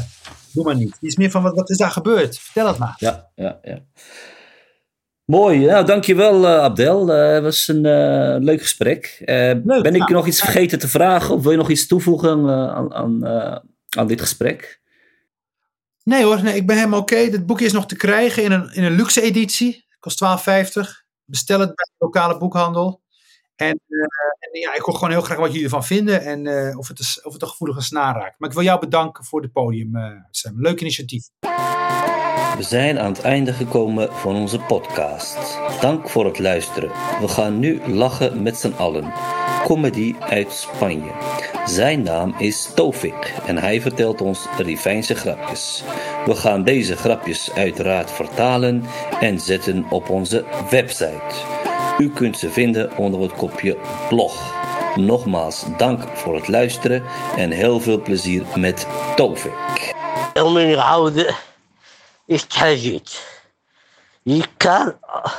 doe maar niet. Die is meer van, wat, wat is daar gebeurd? Vertel het maar. Ja, ja, ja. Mooi, nou dankjewel eh, Abdel. Het was een leuk gesprek. Leuk, ben ik nog iets vergeten te vragen of wil je nog iets toevoegen aan, aan, aan dit gesprek? Nee hoor, nee, ik ben helemaal oké. Dit boekje is nog te krijgen in een, in een luxe editie. Kost 12,50. Bestel het bij de lokale boekhandel. En, eh, en ja, ik hoor gewoon heel graag wat jullie ervan vinden. En eh, of, het is, of het een gevoelige snaar raakt. Maar ik wil jou bedanken voor het podium, eh, Sam. Leuk initiatief. We zijn aan het einde gekomen van onze podcast. Dank voor het luisteren. We gaan nu lachen met z'n allen comedy uit Spanje. Zijn naam is Tovik en hij vertelt ons Rivijnse grapjes. We gaan deze grapjes uiteraard vertalen en zetten op onze website. U kunt ze vinden onder het kopje blog. Nogmaals dank voor het luisteren en heel veel plezier met Tovik. is tragiek. Je kan eh,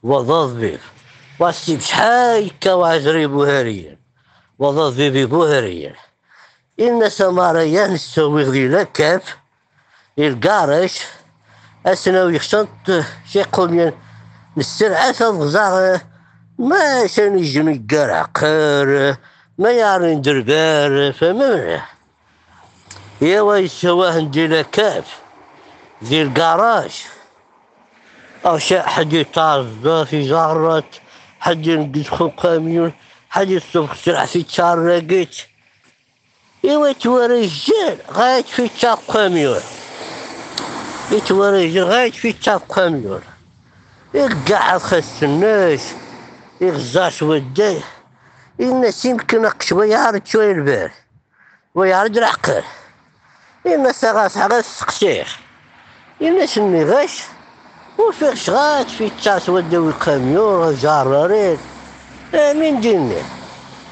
wat dat weer. واسكي بشحال كا بوهريا ريبو بيبي بوهريا إن سماريا نسوي غليلا كاف القارش أسنا ويخشنت شي قوميا عثم غزار ما شاني جني قرعقر ما يعرف ندربار فما مليح يا ويسواه نديلا كاف ديال الكراج أو شي حد يطاز في زهرات حد يدخل كاميون حد يصبح سرعة في تشارقت إيوا يتوري رجال غايت في تشاب كاميون يتوري رجال غايت في تشاب كاميون يقعد خس الناس يغزاش وديه. الناس يمكن شوية يعرض شوية البال ويعرض العقل. الناس غاس غاس سقسيخ. الناس اللي غاش وفي شغات في تاس وداو الكاميون جارارين آه من ديني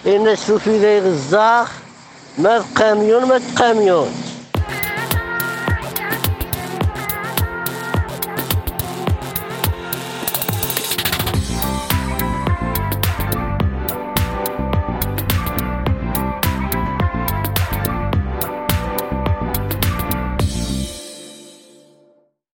الناس في ذي غزاخ ما الكاميون ما الكاميون